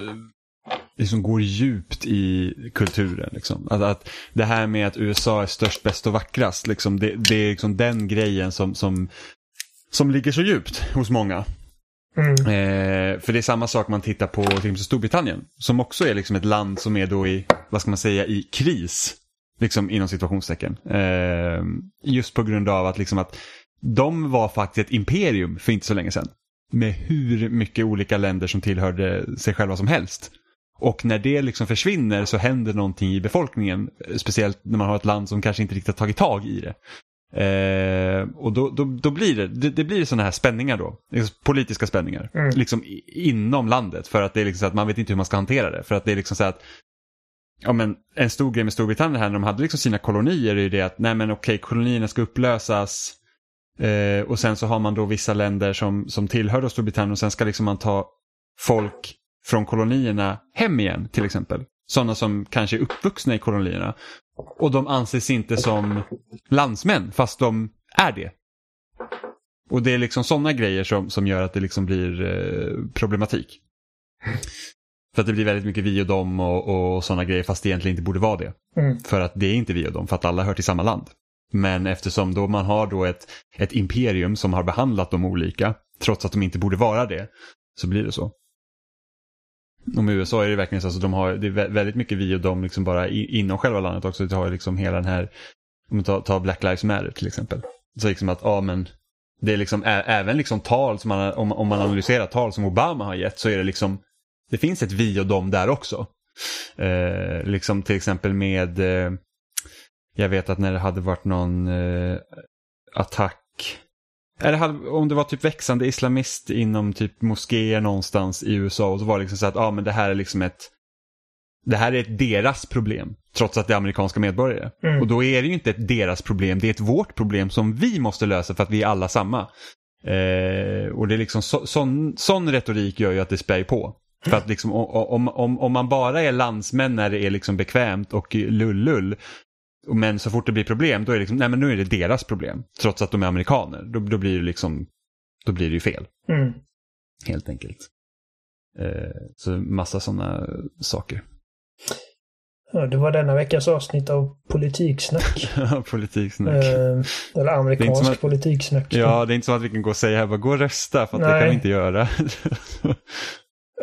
liksom går djupt i kulturen. Liksom. Att, att det här med att USA är störst, bäst och vackrast, liksom, det, det är liksom den grejen som, som, som ligger så djupt hos många. Mm. Eh, för det är samma sak man tittar på till exempel Storbritannien. Som också är liksom ett land som är då i, vad ska man säga, i kris. Liksom inom situationstecken. Eh, just på grund av att, liksom att de var faktiskt ett imperium för inte så länge sedan. Med hur mycket olika länder som tillhörde sig själva som helst. Och när det liksom försvinner så händer någonting i befolkningen. Speciellt när man har ett land som kanske inte riktigt har tagit tag i det. Eh, och då, då, då blir det, det, det blir sådana här spänningar då. Liksom Politiska spänningar. Mm. Liksom inom landet. För att det är liksom så att man vet inte hur man ska hantera det. För att det är liksom så att Ja men en stor grej med Storbritannien här när de hade liksom sina kolonier är ju det att nej men okej kolonierna ska upplösas. Eh, och sen så har man då vissa länder som, som tillhör Storbritannien och sen ska liksom man ta folk från kolonierna hem igen till exempel. Sådana som kanske är uppvuxna i kolonierna. Och de anses inte som landsmän fast de är det. Och det är liksom sådana grejer som, som gör att det liksom blir eh, problematik. För att det blir väldigt mycket vi och dem och, och sådana grejer fast det egentligen inte borde vara det. Mm. För att det är inte vi och dem, för att alla hör till samma land. Men eftersom då man har då ett, ett imperium som har behandlat dem olika, trots att de inte borde vara det, så blir det så. Och med USA är det verkligen så att de har, det är väldigt mycket vi och dem liksom bara i, inom själva landet också. Det har liksom hela den här, om vi tar, tar Black Lives Matter till exempel. Så liksom att, ja men, det är liksom ä, även liksom tal som man, om, om man analyserar tal som Obama har gett så är det liksom, det finns ett vi och dem där också. Eh, liksom till exempel med, eh, jag vet att när det hade varit någon eh, attack, eller om det var typ växande islamist inom typ moskéer någonstans i USA och så var det liksom så att ah, men det här är liksom ett det här är ett deras problem, trots att det är amerikanska medborgare. Mm. Och då är det ju inte ett deras problem, det är ett vårt problem som vi måste lösa för att vi är alla samma. Eh, och det är liksom så, sån, sån retorik gör ju att det spär på. För att liksom, om, om, om man bara är landsmän när det är liksom bekvämt och lull-lull, och men så fort det blir problem då är det liksom, nej men nu är det deras problem. Trots att de är amerikaner. Då, då blir det liksom, då blir det ju fel. Mm. Helt enkelt. Eh, så massa sådana saker. Ja, det var denna veckas avsnitt av Politiksnack. Politiksnack. eh, eller amerikansk att- politiksnack. Ja, det är inte så att vi kan gå och säga här, bara gå och rösta, för att det kan vi inte göra.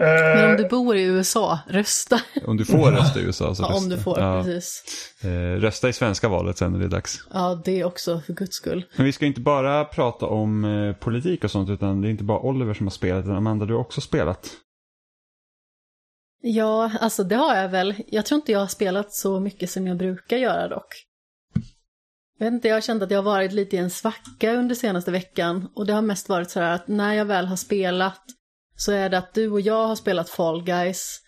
Men Eh, om du bor i USA, rösta. om du får rösta i USA så Ja, rösta. om du får, Ja. precis. Eh, rösta i svenska valet sen när det är dags. Ja, det också, för guds skull. Men vi ska inte bara prata om eh, politik och sånt, utan det är inte bara Oliver som har spelat, utan Amanda, du har också spelat. Ja, alltså det har jag väl. Jag tror inte jag har spelat så mycket som jag brukar göra dock. Jag vet inte, jag har känt att jag har varit lite i en svacka under senaste veckan. Och det har mest varit så här att när jag väl har spelat så är det att du och jag har spelat Fall Guys.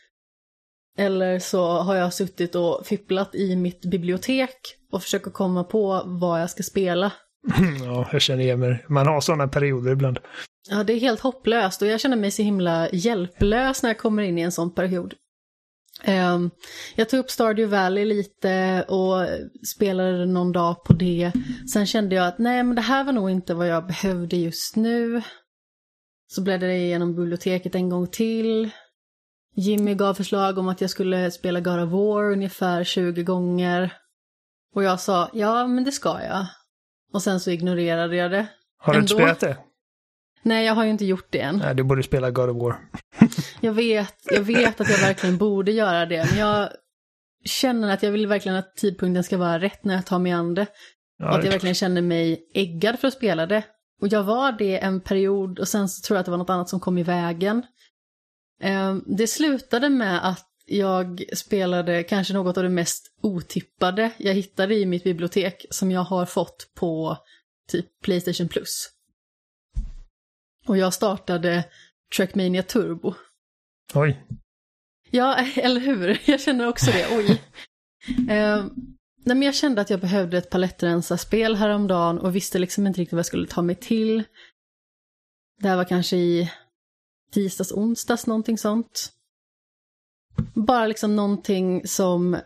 Eller så har jag suttit och fipplat i mitt bibliotek och försöker komma på vad jag ska spela. Ja, jag känner igen mig. Man har sådana perioder ibland. Ja, det är helt hopplöst och jag känner mig så himla hjälplös när jag kommer in i en sån period. Ehm, jag tog upp Stardew Valley lite och spelade någon dag på det. Sen kände jag att nej, men det här var nog inte vad jag behövde just nu. Så bläddrade jag igenom biblioteket en gång till. Jimmy gav förslag om att jag skulle spela God of War ungefär 20 gånger. Och jag sa, ja men det ska jag. Och sen så ignorerade jag det. Har du inte Ändå. spelat det? Nej, jag har ju inte gjort det än. Nej, du borde spela God of War. Jag vet, jag vet att jag verkligen borde göra det, men jag känner att jag vill verkligen att tidpunkten ska vara rätt när jag tar mig an det. Ja, och att jag verkligen känner mig äggad för att spela det. Och jag var det en period och sen så tror jag att det var något annat som kom i vägen. Ehm, Det slutade med att jag spelade kanske något av det mest otippade jag hittade i mitt bibliotek som jag har fått på typ Playstation Plus. Och jag startade Trackmania Turbo. Oj. Ja, eller hur? Jag känner också det. Oj. Nej, men jag kände att jag behövde ett palettrensarspel häromdagen och visste liksom inte riktigt vad jag skulle ta mig till. Det här var kanske i tisdags, onsdags, någonting sånt. Bara liksom någonting som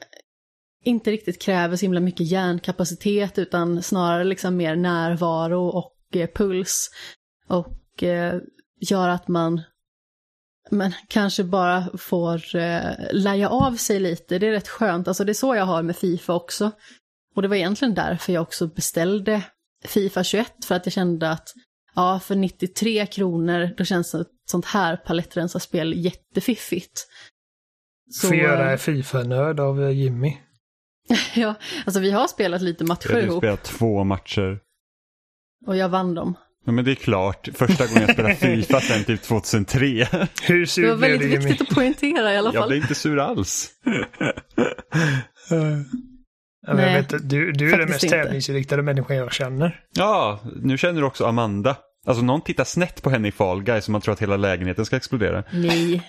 inte riktigt kräver så himla mycket hjärnkapacitet utan snarare liksom mer närvaro och eh, puls. Och eh, gör att man men kanske bara får eh, läja av sig lite. Det är rätt skönt. Alltså det är så jag har med Fifa också. Och det var egentligen därför jag också beställde Fifa 21. För att jag kände att ja, för 93 kronor då känns ett sånt här palettrensarspel jättefiffigt. Så, Får göra Fifa-nörd av eh, Jimmy. ja, alltså vi har spelat lite matcher Jag har ihop spelat två matcher. och jag vann dem. Ja, men det är klart. Första gången jag spelade Fifa sen typ 2003. Hur Det sur var blev du väldigt Jimmy? viktigt att poängtera i alla Jag fall. blev inte sur alls. Men jag Nej, vet, du, du är den mest inte. tävlingsinriktade människan jag känner. Ja, nu känner du också Amanda. Alltså någon tittar snett på henne i Fall Guys som man tror att hela lägenheten ska explodera. Nej.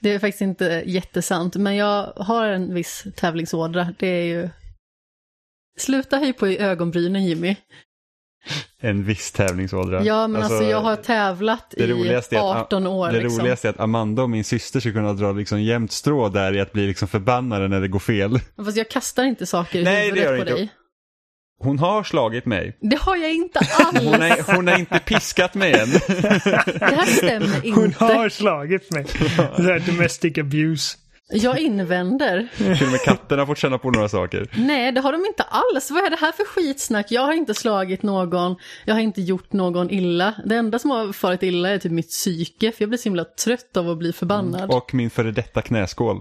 Det är faktiskt inte jättesant, men jag har en viss tävlingsådra. Det är ju... Sluta höj på i ögonbrynen Jimmy. En viss tävlingsådra. Ja, men alltså, jag har tävlat i roligaste är att- 18 år. Det liksom. roligaste är att Amanda och min syster ska kunna dra liksom jämnt strå där i att bli liksom förbannade när det går fel. Fast jag kastar inte saker i Nej, det gör huvudet på dig. inte. Hon har slagit mig. Det har jag inte alls. Hon har hon har inte piskat mig än. Det här stämmer Hon inte. har slagit mig. Det här domestic abuse. Jag invänder. Till och med katterna har fått känna på några saker. Nej, det har de inte alls. Vad är det här för skitsnack? Jag har inte slagit någon, jag har inte gjort någon illa. Det enda som har farit illa är typ mitt psyke, för jag blir så himla trött av att bli förbannad. Och min före detta knäskål.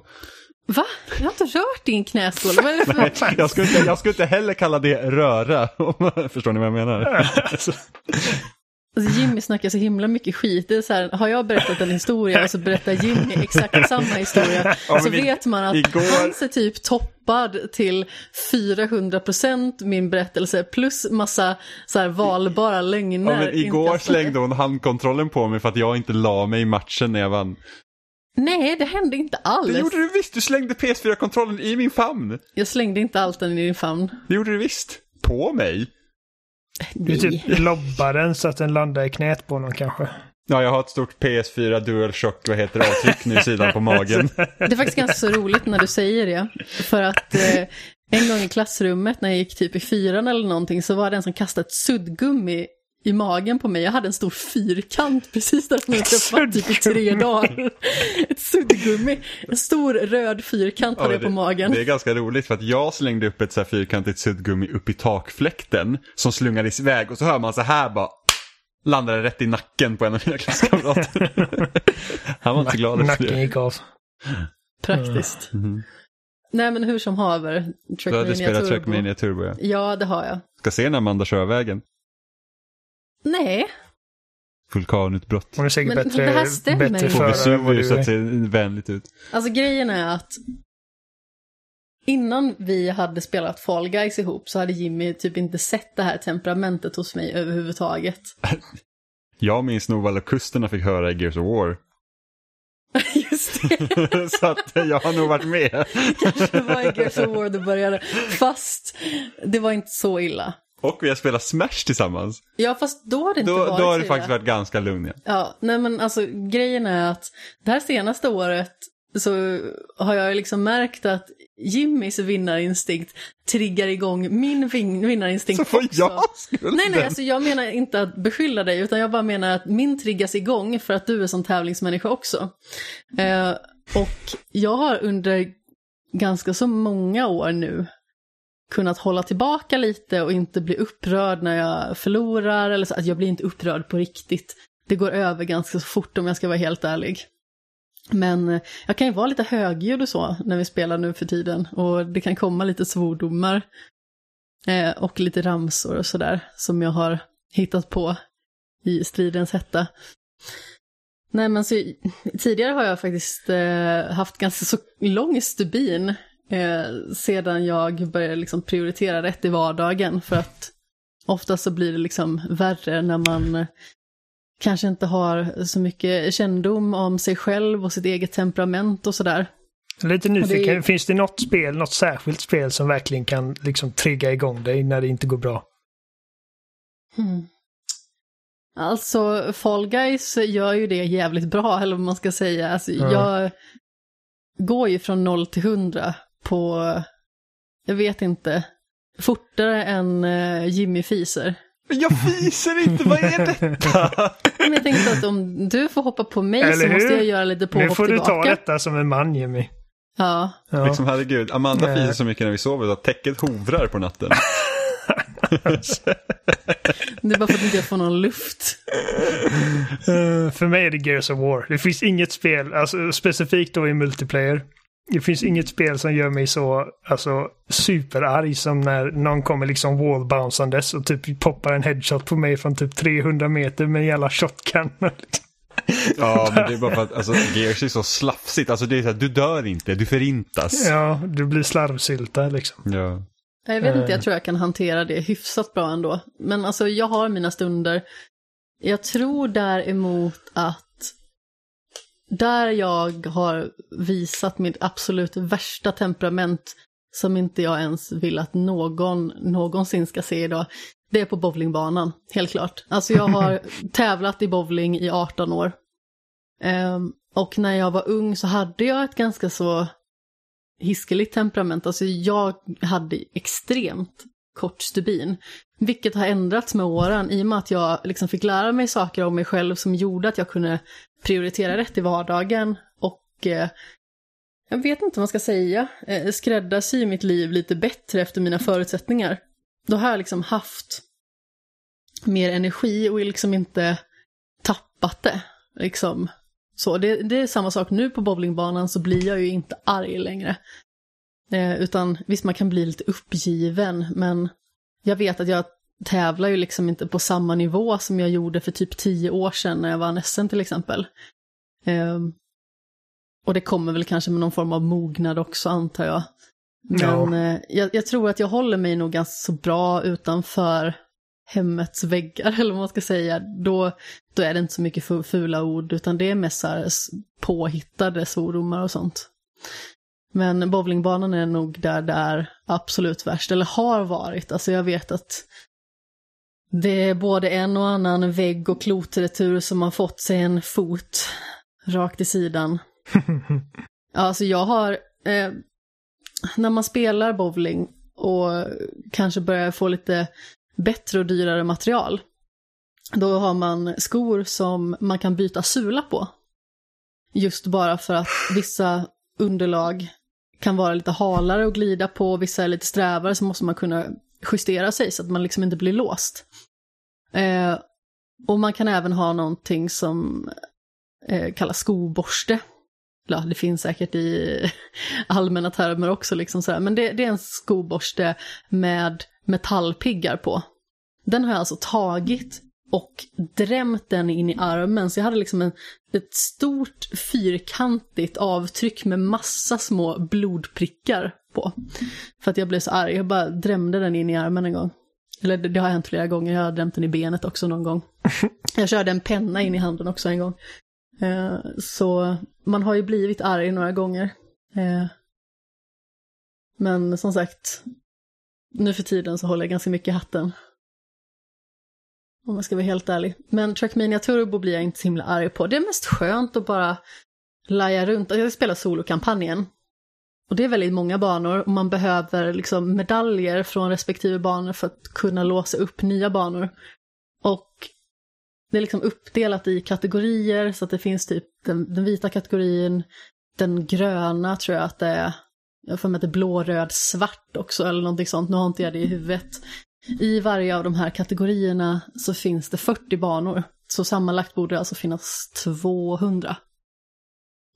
Va? Jag har inte rört din knäskål. Vad är det för... Jag skulle, inte, jag skulle inte heller kalla det röra. Förstår ni vad jag menar? Alltså, Jimmy snackar så himla mycket skit. Det är så här, har jag berättat en historia och så berättar Jimmy exakt samma historia. Ja, så vet man att igår- hans är typ toppad till 400% min berättelse plus massa så här valbara lögner. Ja, men igår slängde hon handkontrollen på mig för att jag inte la mig i matchen när jag vann. Nej, det hände inte alls. Det gjorde du visst, du slängde PS4-kontrollen i min famn. Jag slängde inte allt den i din famn. Det gjorde du visst. På mig. Du Nej. typ lobbar den så att den landar i knät på någon kanske. Ja, jag har ett stort PS4 DualShock, vad heter det, avtryck nu i sidan på magen. Det är faktiskt ganska så roligt när du säger det. För att eh, en gång i klassrummet när jag gick typ i fyran eller någonting så var det en som kastade ett suddgummi i magen på mig. Jag hade en stor fyrkant precis där som jag träffat typ i tre dagar. Ett suddgummi. En stor röd fyrkant hade Ja, jag på det, magen. det är ganska roligt för att jag slängde upp ett så här fyrkantigt suddgummi upp i takfläkten som slungades iväg och så hör man så här bara landade rätt i nacken på en av mina klasskamrater. Han var inte så glad efter Nacken gick av. Praktiskt. Mhm. Nej men hur som haver. Du hade spelat Turbo. Trackmania Turbo ja. Ja, det har jag. Ska se när Amanda kör vägen. Nej, Vulkanutbrott. Hon är säkert Men- bättre, det här stämmer bättre ju. På förare än vad Vesuvius att ser vänligt ut. Alltså grejen är att innan vi hade spelat Fall Guys ihop så hade Jimmy typ inte sett det här temperamentet hos mig överhuvudtaget. jag minns nog vad kusterna fick höra i Gears of War. Just det. så att jag har nog varit med. Kanske var i Gears of War det började. Fast det var inte så illa. Och vi har spelat Smash tillsammans. Ja, fast då har det inte Då, varit då har det faktiskt varit ganska lugn igen. Ja, nej men alltså grejen är att det här senaste året så har jag liksom märkt att Jimmys vinnarinstinkt triggar igång min vin- vinnarinstinkt Så också. jag skulden. Nej, nej, alltså jag menar inte att beskylla dig, utan jag bara menar att min triggas igång för att du är som tävlingsmänniska också. Eh, och jag har under ganska så många år nu kunnat hålla tillbaka lite och inte bli upprörd när jag förlorar, eller så att jag blir inte upprörd på riktigt. Det går över ganska så fort om jag ska vara helt ärlig. Men eh, jag kan ju vara lite högljudd och så när vi spelar nu för tiden och det kan komma lite svordomar eh, och lite ramsor och sådär som jag har hittat på i stridens hetta. Nej men så, tidigare har jag faktiskt eh, haft ganska så lång stubin eh, sedan jag började liksom prioritera rätt i vardagen för att ofta så blir det liksom värre när man kanske inte har så mycket kännedom om sig själv och sitt eget temperament och sådär. Lite nyfiken, är- finns det något spel, något särskilt spel som verkligen kan liksom trigga igång dig när det inte går bra? Hmm. Alltså, Fall Guys gör ju det jävligt bra, eller vad man ska säga. Alltså, Ja. Jag går ju från 0 till 100 på, jag vet inte, fortare än uh, Jimmy fiser. Men jag fiser inte, vad är detta? Men jag tänkte att om du får hoppa på mig Eller så måste hur? jag göra lite Nu påhopp får du ta tillbaka. detta som en man, Jimmy. Ja, Ja. Liksom herregud, Amanda Nej. fiser så mycket när vi sover att täcket hovrar på natten. det är bara för att inte jag får någon luft. Eh, för mig är det Gears of War. Det finns inget spel, alltså specifikt då i multiplayer. Det finns inget spel som gör mig så alltså, superarg som när någon kommer liksom wallbouncandes och typ poppar en headshot på mig från typ 300 meter med en jävla shotgun. ja, men det är bara för att alltså, Gears är så slafsigt. Alltså det är så här, du dör inte, du förintas. ja, du blir slarvsylta liksom. Ja. Jag vet inte, Eh. jag tror jag kan hantera det hyfsat bra ändå. Men alltså jag har mina stunder. Jag tror däremot att där jag har visat mitt absolut värsta temperament som inte jag ens vill att någon någonsin ska se idag, det är på bowlingbanan, helt klart. Alltså jag har tävlat i bowling i 18 år. Ehm, och när jag var ung så hade jag ett ganska så hiskeligt temperament. Alltså jag hade extremt kort stubin. Vilket har ändrats med åren i och med att jag liksom fick lära mig saker om mig själv som gjorde att jag kunde prioritera rätt i vardagen och eh, jag vet inte vad man ska säga, eh, skräddarsy mitt liv lite bättre efter mina förutsättningar. Då har jag liksom haft mer energi och liksom inte tappat det. Liksom. Så det, det är samma sak nu på bowlingbanan så blir jag ju inte arg längre. Eh, utan visst, man kan bli lite uppgiven, men jag vet att jag tävlar ju liksom inte på samma nivå som jag gjorde för typ tio år sedan när jag vann SM till exempel. Ehm, och det kommer väl kanske med någon form av mognad också antar jag. Men Ja. eh, jag, jag tror att jag håller mig nog ganska så bra utanför hemmets väggar, eller vad man ska säga. Då, då är det inte så mycket fu- fula ord, utan det är mest så här påhittade svordomar och sånt. Men bowlingbanan är nog där det är absolut värst, eller har varit. Alltså jag vet att det är både en och annan vägg och klotretur som har fått sig en fot rakt i sidan. Alltså jag har, eh, när man spelar bowling och kanske börjar få lite bättre och dyrare material, då har man skor som man kan byta sula på. Just bara för att vissa underlag kan vara lite halare att glida på, vissa är lite strävare, så måste man kunna justera sig så att man liksom inte blir låst. Eh, och man kan även ha någonting som eh, kallas skoborste. Ja, det finns säkert i allmänna termer också, liksom sådär. men det, det är en skoborste med metallpiggar på. Den har jag alltså tagit och drämt den in i armen, så jag hade liksom en, ett stort fyrkantigt avtryck med massa små blodprickar på. För att jag blev så arg, jag bara drämde den in i armen en gång. Eller det, det har hänt flera gånger, jag har drämt den i benet också någon gång. Jag körde en penna in i handen också en gång. Eh, så man har ju blivit arg några gånger. Eh, men som sagt, nu för tiden så håller jag ganska mycket i hatten. Om jag ska vara helt ärlig. Men Trackmania Turbo blir jag inte så himla arg på. Det är mest skönt att bara laja runt. Alltså, jag spelar solokampanjen. Och det är väldigt många banor och man behöver liksom medaljer från respektive banor för att kunna låsa upp nya banor. Och det är liksom uppdelat i kategorier så att det finns typ den, den vita kategorin, den gröna tror jag att det är, jag får med att det är blå, röd, svart också eller någonting sånt, nu har inte jag det i huvudet. I varje av de här kategorierna så finns det 40 banor, så sammanlagt borde det alltså finnas 200.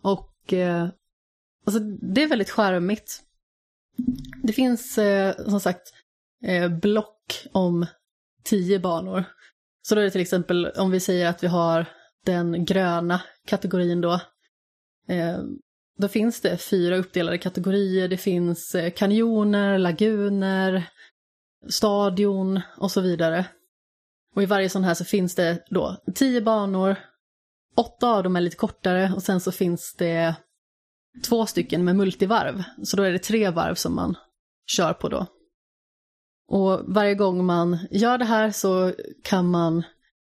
Och eh, alltså, det är väldigt charmigt. Det finns eh, som sagt eh, block om 10 banor. Så då är det till exempel om vi säger att vi har den gröna kategorin då. Eh, då finns det fyra uppdelade kategorier. Det finns eh, kanjoner, laguner, stadion och så vidare. Och i varje sån här så finns det då tio banor, åtta av dem är lite kortare och sen så finns det två stycken med multivarv. Så då är det tre varv som man kör på då. Och varje gång man gör det här så kan man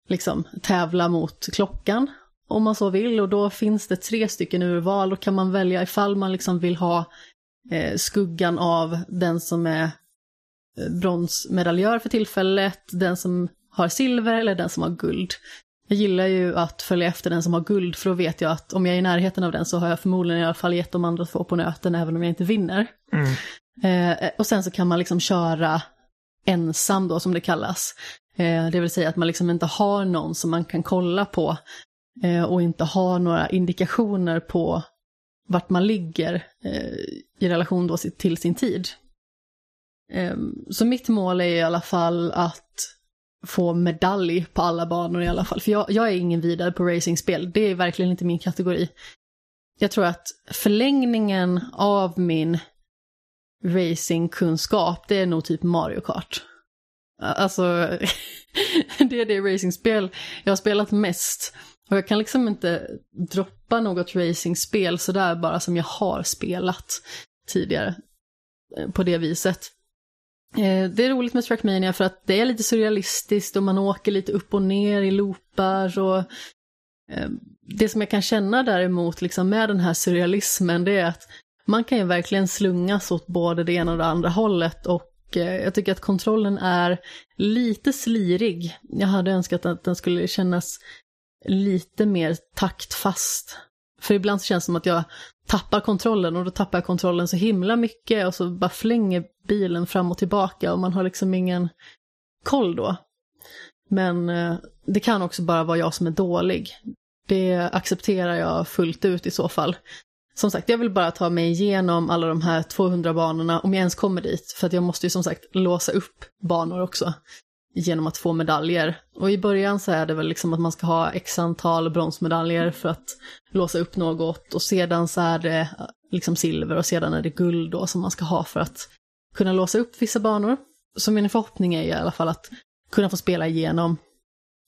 liksom tävla mot klockan om man så vill och då finns det tre stycken urval och kan man välja ifall man liksom vill ha eh, skuggan av den som är bronsmedaljör för tillfället, den som har silver eller den som har guld. Jag gillar ju att följa efter den som har guld för då vet jag att om jag är i närheten av den så har jag förmodligen i alla fall gett de andra två på nöten även om jag inte vinner. Mm. Eh, och sen så kan man liksom köra ensam då som det kallas. Eh, det vill säga att man liksom inte har någon som man kan kolla på eh, och inte har några indikationer på vart man ligger eh, i relation då till sin tid. Ehm, så mitt mål är i alla fall att få medalj på alla banor i alla fall. För jag, jag är ingen vidare på racingspel, det är verkligen inte min kategori. Jag tror att förlängningen av min racingkunskap, det är nog typ Mario Kart. Alltså, det är det racingspel jag har spelat mest. Och jag kan liksom inte droppa något racingspel sådär bara som jag har spelat tidigare. Eh, på det viset. Eh, det är roligt med Trackmania för att det är lite surrealistiskt och man åker lite upp och ner i loopar och eh, det som jag kan känna däremot liksom med den här surrealismen det är att man kan ju verkligen slungas åt både det ena och det andra hållet och eh, jag tycker att kontrollen är lite slirig. Jag hade önskat att den skulle kännas lite mer taktfast. För ibland så känns det som att jag tappar kontrollen och då tappar jag kontrollen så himla mycket och så bara flänger bilen fram och tillbaka och man har liksom ingen koll då. Men eh, det kan också bara vara jag som är dålig. Det accepterar jag fullt ut i så fall. Som sagt, jag vill bara ta mig igenom alla de här 200 banorna, om jag ens kommer dit, för att jag måste ju som sagt låsa upp banor också genom att få medaljer. Och i början så är det väl liksom att man ska ha x antal bronsmedaljer för att låsa upp något och sedan så är det eh, liksom silver och sedan är det guld då som man ska ha för att kunna låsa upp vissa banor. Så min förhoppning är i alla fall att kunna få spela igenom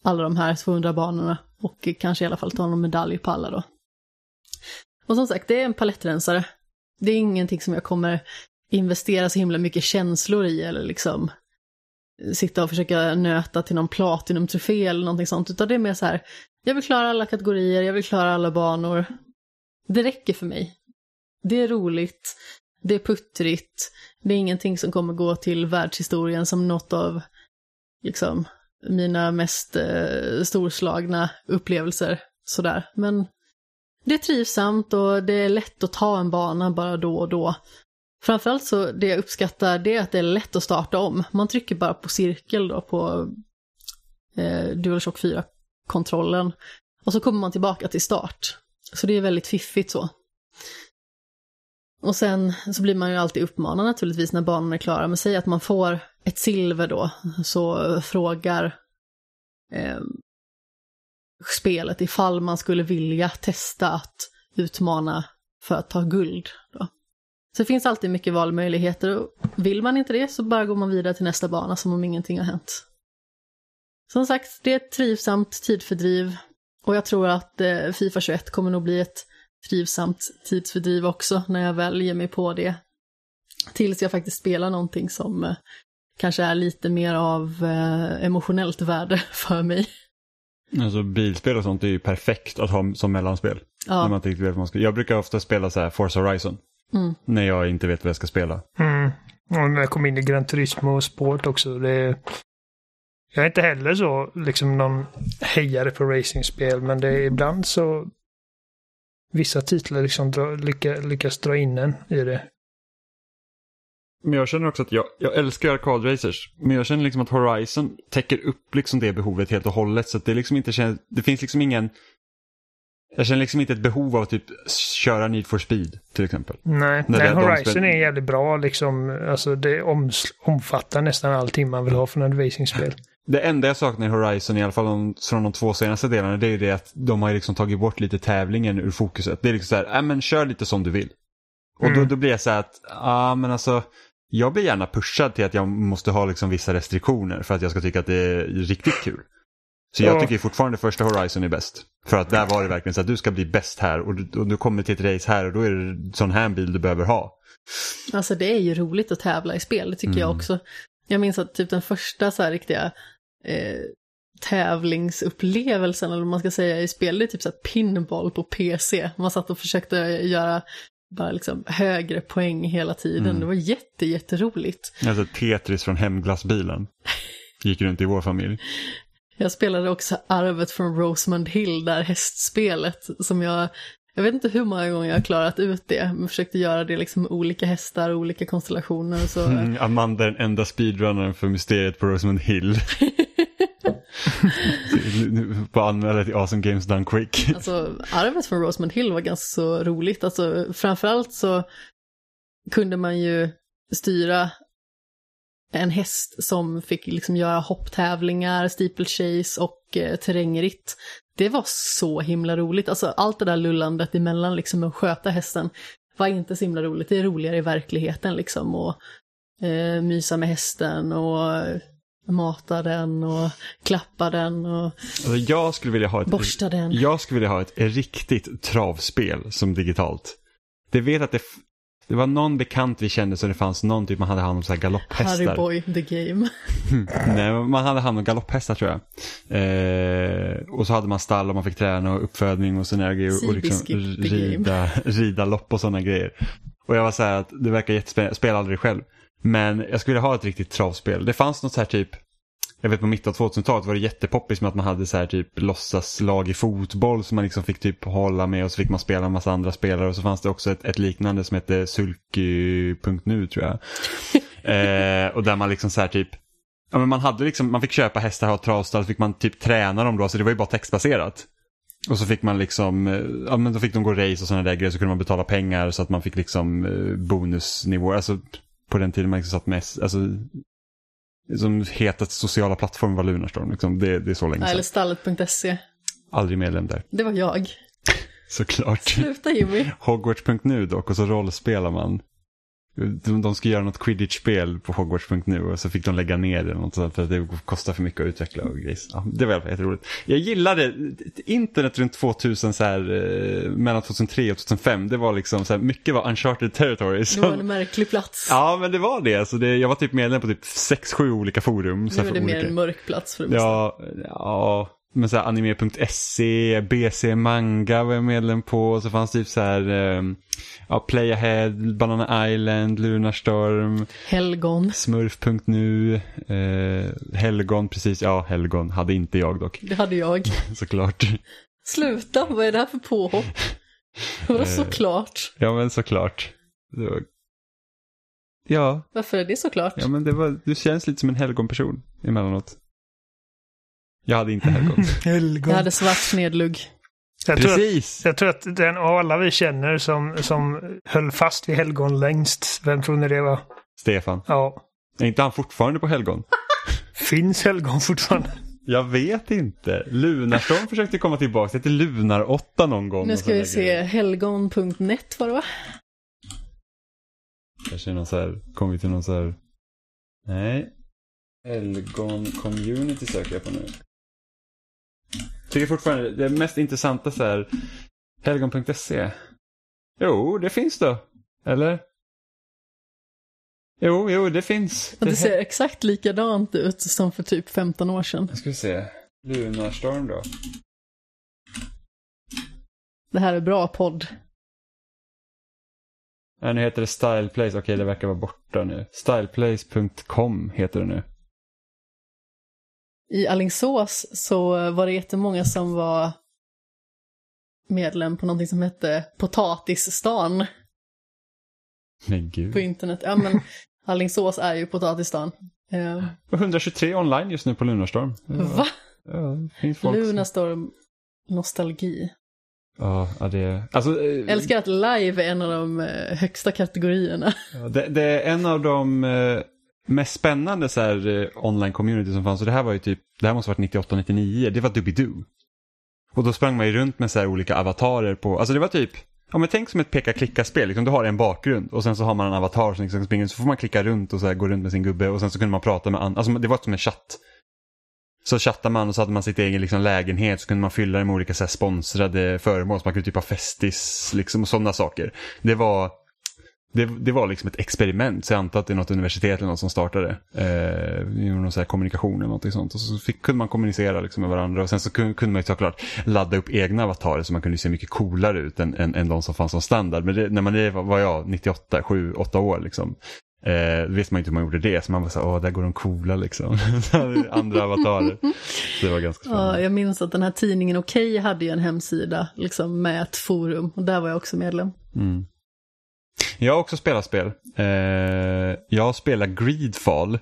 alla de här 200 banorna och kanske i alla fall ta någon medalj på alla då. Och som sagt, det är en palettrensare. Det är ingenting som jag kommer investera så himla mycket känslor i eller liksom sitta och försöka nöta till någon platinumtrofé eller någonting sånt, utan det är mer så här, jag vill klara alla kategorier, jag vill klara alla banor. Det räcker för mig. Det är roligt, det är puttrigt, det är ingenting som kommer gå till världshistorien som något av liksom mina mest eh, storslagna upplevelser sådär. Men det är trivsamt och det är lätt att ta en bana bara då och då. Framförallt så det jag uppskattar det är att det är lätt att starta om. Man trycker bara på cirkel då på eh, DualShock 4-kontrollen. Och så kommer man tillbaka till start. Så det är väldigt fiffigt så. Och sen så blir man ju alltid uppmanad naturligtvis när banan är klara. Men säg att man får ett silver då, så frågar eh, spelet ifall man skulle vilja testa att utmana för att ta guld. Då. Så det finns alltid mycket valmöjligheter och vill man inte det så bara går man vidare till nästa bana som om ingenting har hänt. Som sagt, det är ett trivsamt tidfördriv och jag tror att eh, Fifa 21 kommer nog bli ett trivsamt tidsfördriv också när jag väl ger mig på det. Tills jag faktiskt spelar någonting som eh, kanske är lite mer av eh, emotionellt värde för mig. Alltså bilspel och sånt är ju perfekt att ha som mellanspel. När Ja, man inte vet man ska. Jag brukar ofta spela så här Forza Horizon. Mm. När jag inte vet vad jag ska spela. Mm. Och när jag kom in i Gran Turismo och Sport också. Det, jag är inte heller så liksom någon hejare på racingspel, men det är ibland så vissa titlar liksom dra, lycka, lyckas dra in en i det. Men jag känner också att jag, jag älskar arkadracers. Men jag känner liksom att Horizon täcker upp liksom det behovet helt och hållet. Så att det liksom inte känns, det finns liksom ingen... Jag känner liksom inte ett behov av att typ köra Need for Speed till exempel. Nej, Nej det Horizon spel- är jävligt bra liksom. Alltså det omfattar nästan allting man vill ha från ett racingspel. Det enda jag saknar i Horizon, i alla fall de, från de två senaste delarna, det är ju det att de har liksom tagit bort lite tävlingen ur fokuset. Det är liksom så här, äh, men kör lite som du vill. Och då, Mm. då blir jag så här att, ja men alltså, jag blir gärna pushad till att jag måste ha liksom vissa restriktioner för att jag ska tycka att det är riktigt kul. Så jag Ja. tycker fortfarande första Horizon är bäst. För att där var det verkligen så att du ska bli bäst här och du, och du kommer till ett race här och då är det sån här bil du behöver ha. alltså det är ju roligt att tävla i spel, det tycker jag Mm. också. Jag minns att typ den första så här riktiga eh, tävlingsupplevelsen, eller vad man ska säga, i spel, det är typ så här pinball på PC. Man satt och försökte göra bara liksom högre poäng hela tiden. Mm. Det var jätte, jätteroligt. Alltså Tetris från hemglassbilen. Gick runt i vår familj. Jag spelade också arvet från Rosemond Hill, där hästspelet, som jag, jag vet inte hur många gånger jag har klarat ut det, men försökte göra det liksom med olika hästar och olika konstellationer. Så, Mm, Amanda är den enda speedrunnern för mysteriet på Rosamund Hill. Nu- nu Får anmäla till Awesome Games Done Quick. Alltså arvet från Rosemond Hill var ganska så roligt. Alltså framförallt så kunde man ju styra en häst som fick liksom göra hopptävlingar, steeplechase och eh, terrängritt. Det var så himla roligt. Alltså allt det där lullandet emellan liksom att sköta hästen var inte så himla roligt. Det är roligare i verkligheten liksom och eh, mysa med hästen och mata den och klappa den och Alltså, jag skulle vilja ha ett, borsta den. jag skulle vilja ha ett riktigt travspel som digitalt. Det vet att det, det var någon bekant vi kände så det fanns någon typ man hade hand om så här Harry galopphästar. Boy, the game. Nej, man hade hand om galopphästar tror jag. Eh, och så hade man stall och man fick träna och uppfödning och sådana grejer. Och liksom Seabiscuit the rida, rida lopp och sådana grejer. Och jag var så här att det verkar jättespännande, spela aldrig själv. Men jag skulle vilja ha ett riktigt travspel. Det fanns något så här typ, jag vet på mitten av 2000-talet var det jättepoppis med att man hade så här typ låtsaslag i fotboll som man liksom fick typ hålla med och så fick man spela en massa andra spelare. Och så fanns det också ett, ett liknande som hette Sulky.nu tror jag. eh, och där man liksom så här typ Ja, men man, hade liksom, man fick köpa hästar och travstall, så fick man typ träna dem då, så det var ju bara textbaserat. Och så fick man liksom, eh, ja men då fick de gå race och sådana där grejer, så kunde man betala pengar så att man fick liksom eh, bonusnivåer. Alltså på den tiden man liksom satt mest, alltså som hetaste sociala plattform var Lunarstorm. Liksom. Det, det är så länge Ja, sedan. eller stallet.se. Aldrig medlem där. Det var jag. Såklart. Sluta Jimmy. Hogwarts.nu dock och så rollspelar man. De, de ska göra något quidditch-spel på Hogwarts.nu och så fick de lägga ner det något sånt för att det kostar för mycket att utveckla och grejs. Ja, det var i alla fall jätteroligt. Jag gillade internet runt 2000, så här, eh, mellan 2003 och 2005. Det var liksom så här, mycket var uncharted territory. Det var en märklig plats. Ja, men det var det. Alltså det. Jag var typ medlem på typ 6-7 olika forum. Så nu är det mer olika... en mörk plats för det mesta. Ja, ja. Men så anime.se, BC Manga var jag medlem på. Så fanns typ så här, ehm, ja, Playahead, Banana Island, Lunarstorm, Helgon. Smurf.nu, eh, Helgon, precis, ja Helgon hade inte jag dock, Det hade jag. såklart. Sluta, vad är det här för påhopp? Vadå Eh. såklart? Ja men såklart. Det var... Ja, Varför är det såklart? ja men det var, du känns lite som en helgonperson emellanåt. Jag hade inte helgon. Helgon. Jag hade svart snedlugg. Jag tror, att, Precis! jag tror att den av alla vi känner som, som höll fast vid helgon längst, vem tror ni det var? Stefan. Ja. Är inte han fortfarande på helgon? Finns helgon fortfarande? Jag vet inte. Lunarstorm försökte komma tillbaka. Det hette Lunar 8 någon gång. Nu ska vi se, helgon.net var det va? Kanske någon så här, kommer vi till någon så här... Nej. Elgon Community söker jag på nu. Tycker fortfarande det mest intressanta så här. Helgon.se. Jo, det finns då. Eller? Jo, jo, det finns. Och det ser exakt likadant ut som för typ 15 år sedan. Jag ska se. Lunarstorm då. Det här är bra podd. Ja, nu heter det Styleplace. Okej, det verkar vara borta nu. Styleplace.com heter det nu. I Allingsås så var det jättemånga som var medlem på någonting som hette Potatisstan Men gud. på internet. Ja men Allingsås är ju Potatisstan. Eh, 123 online just nu på Lunarstorm. Va? Ja, Lunarstorm nostalgi. Ja, det Alltså, eh, Älskar att live är en av de eh, högsta kategorierna. Det, det är en av de eh, mest spännande så här, eh, online-community som fanns. Och det här var ju typ, det här måste ha varit 98-99, det var Doobidoo. Och då sprang man ju runt med så här olika avatarer på, alltså det var typ, ja men tänk som ett peka-klicka-spel, liksom, du har en bakgrund och sen så har man en avatar som liksom springer, så får man klicka runt och så här, gå runt med sin gubbe och sen så kunde man prata med andra, alltså det var som en chatt. Så chattade man och så hade man sitt egen liksom, lägenhet så kunde man fylla den med olika så här, sponsrade föremål, så man kunde typ ha festis liksom, och sådana saker. Det var det, det var liksom ett experiment, så jag antar att det är något universitet eller något som startade. Eh, någon så kommunikation eller något sånt. Och så fick, kunde man kommunicera liksom med varandra och sen så kunde, kunde man ju såklart ladda upp egna avatarer så man kunde se mycket coolare ut än, än, än de som fanns som standard. Men det, när man är, vad var jag, 98, 7, 8 år liksom. Eh, då visste man inte hur man gjorde det, så man var så åh, där går de coola liksom. Andra avatarer. Så det var ganska Ja, spännande. jag minns att den här tidningen Okej hade ju en hemsida liksom med ett forum och där var jag också medlem. Mm. Jag har också spelat spel. Eh, jag spelar Greedfall.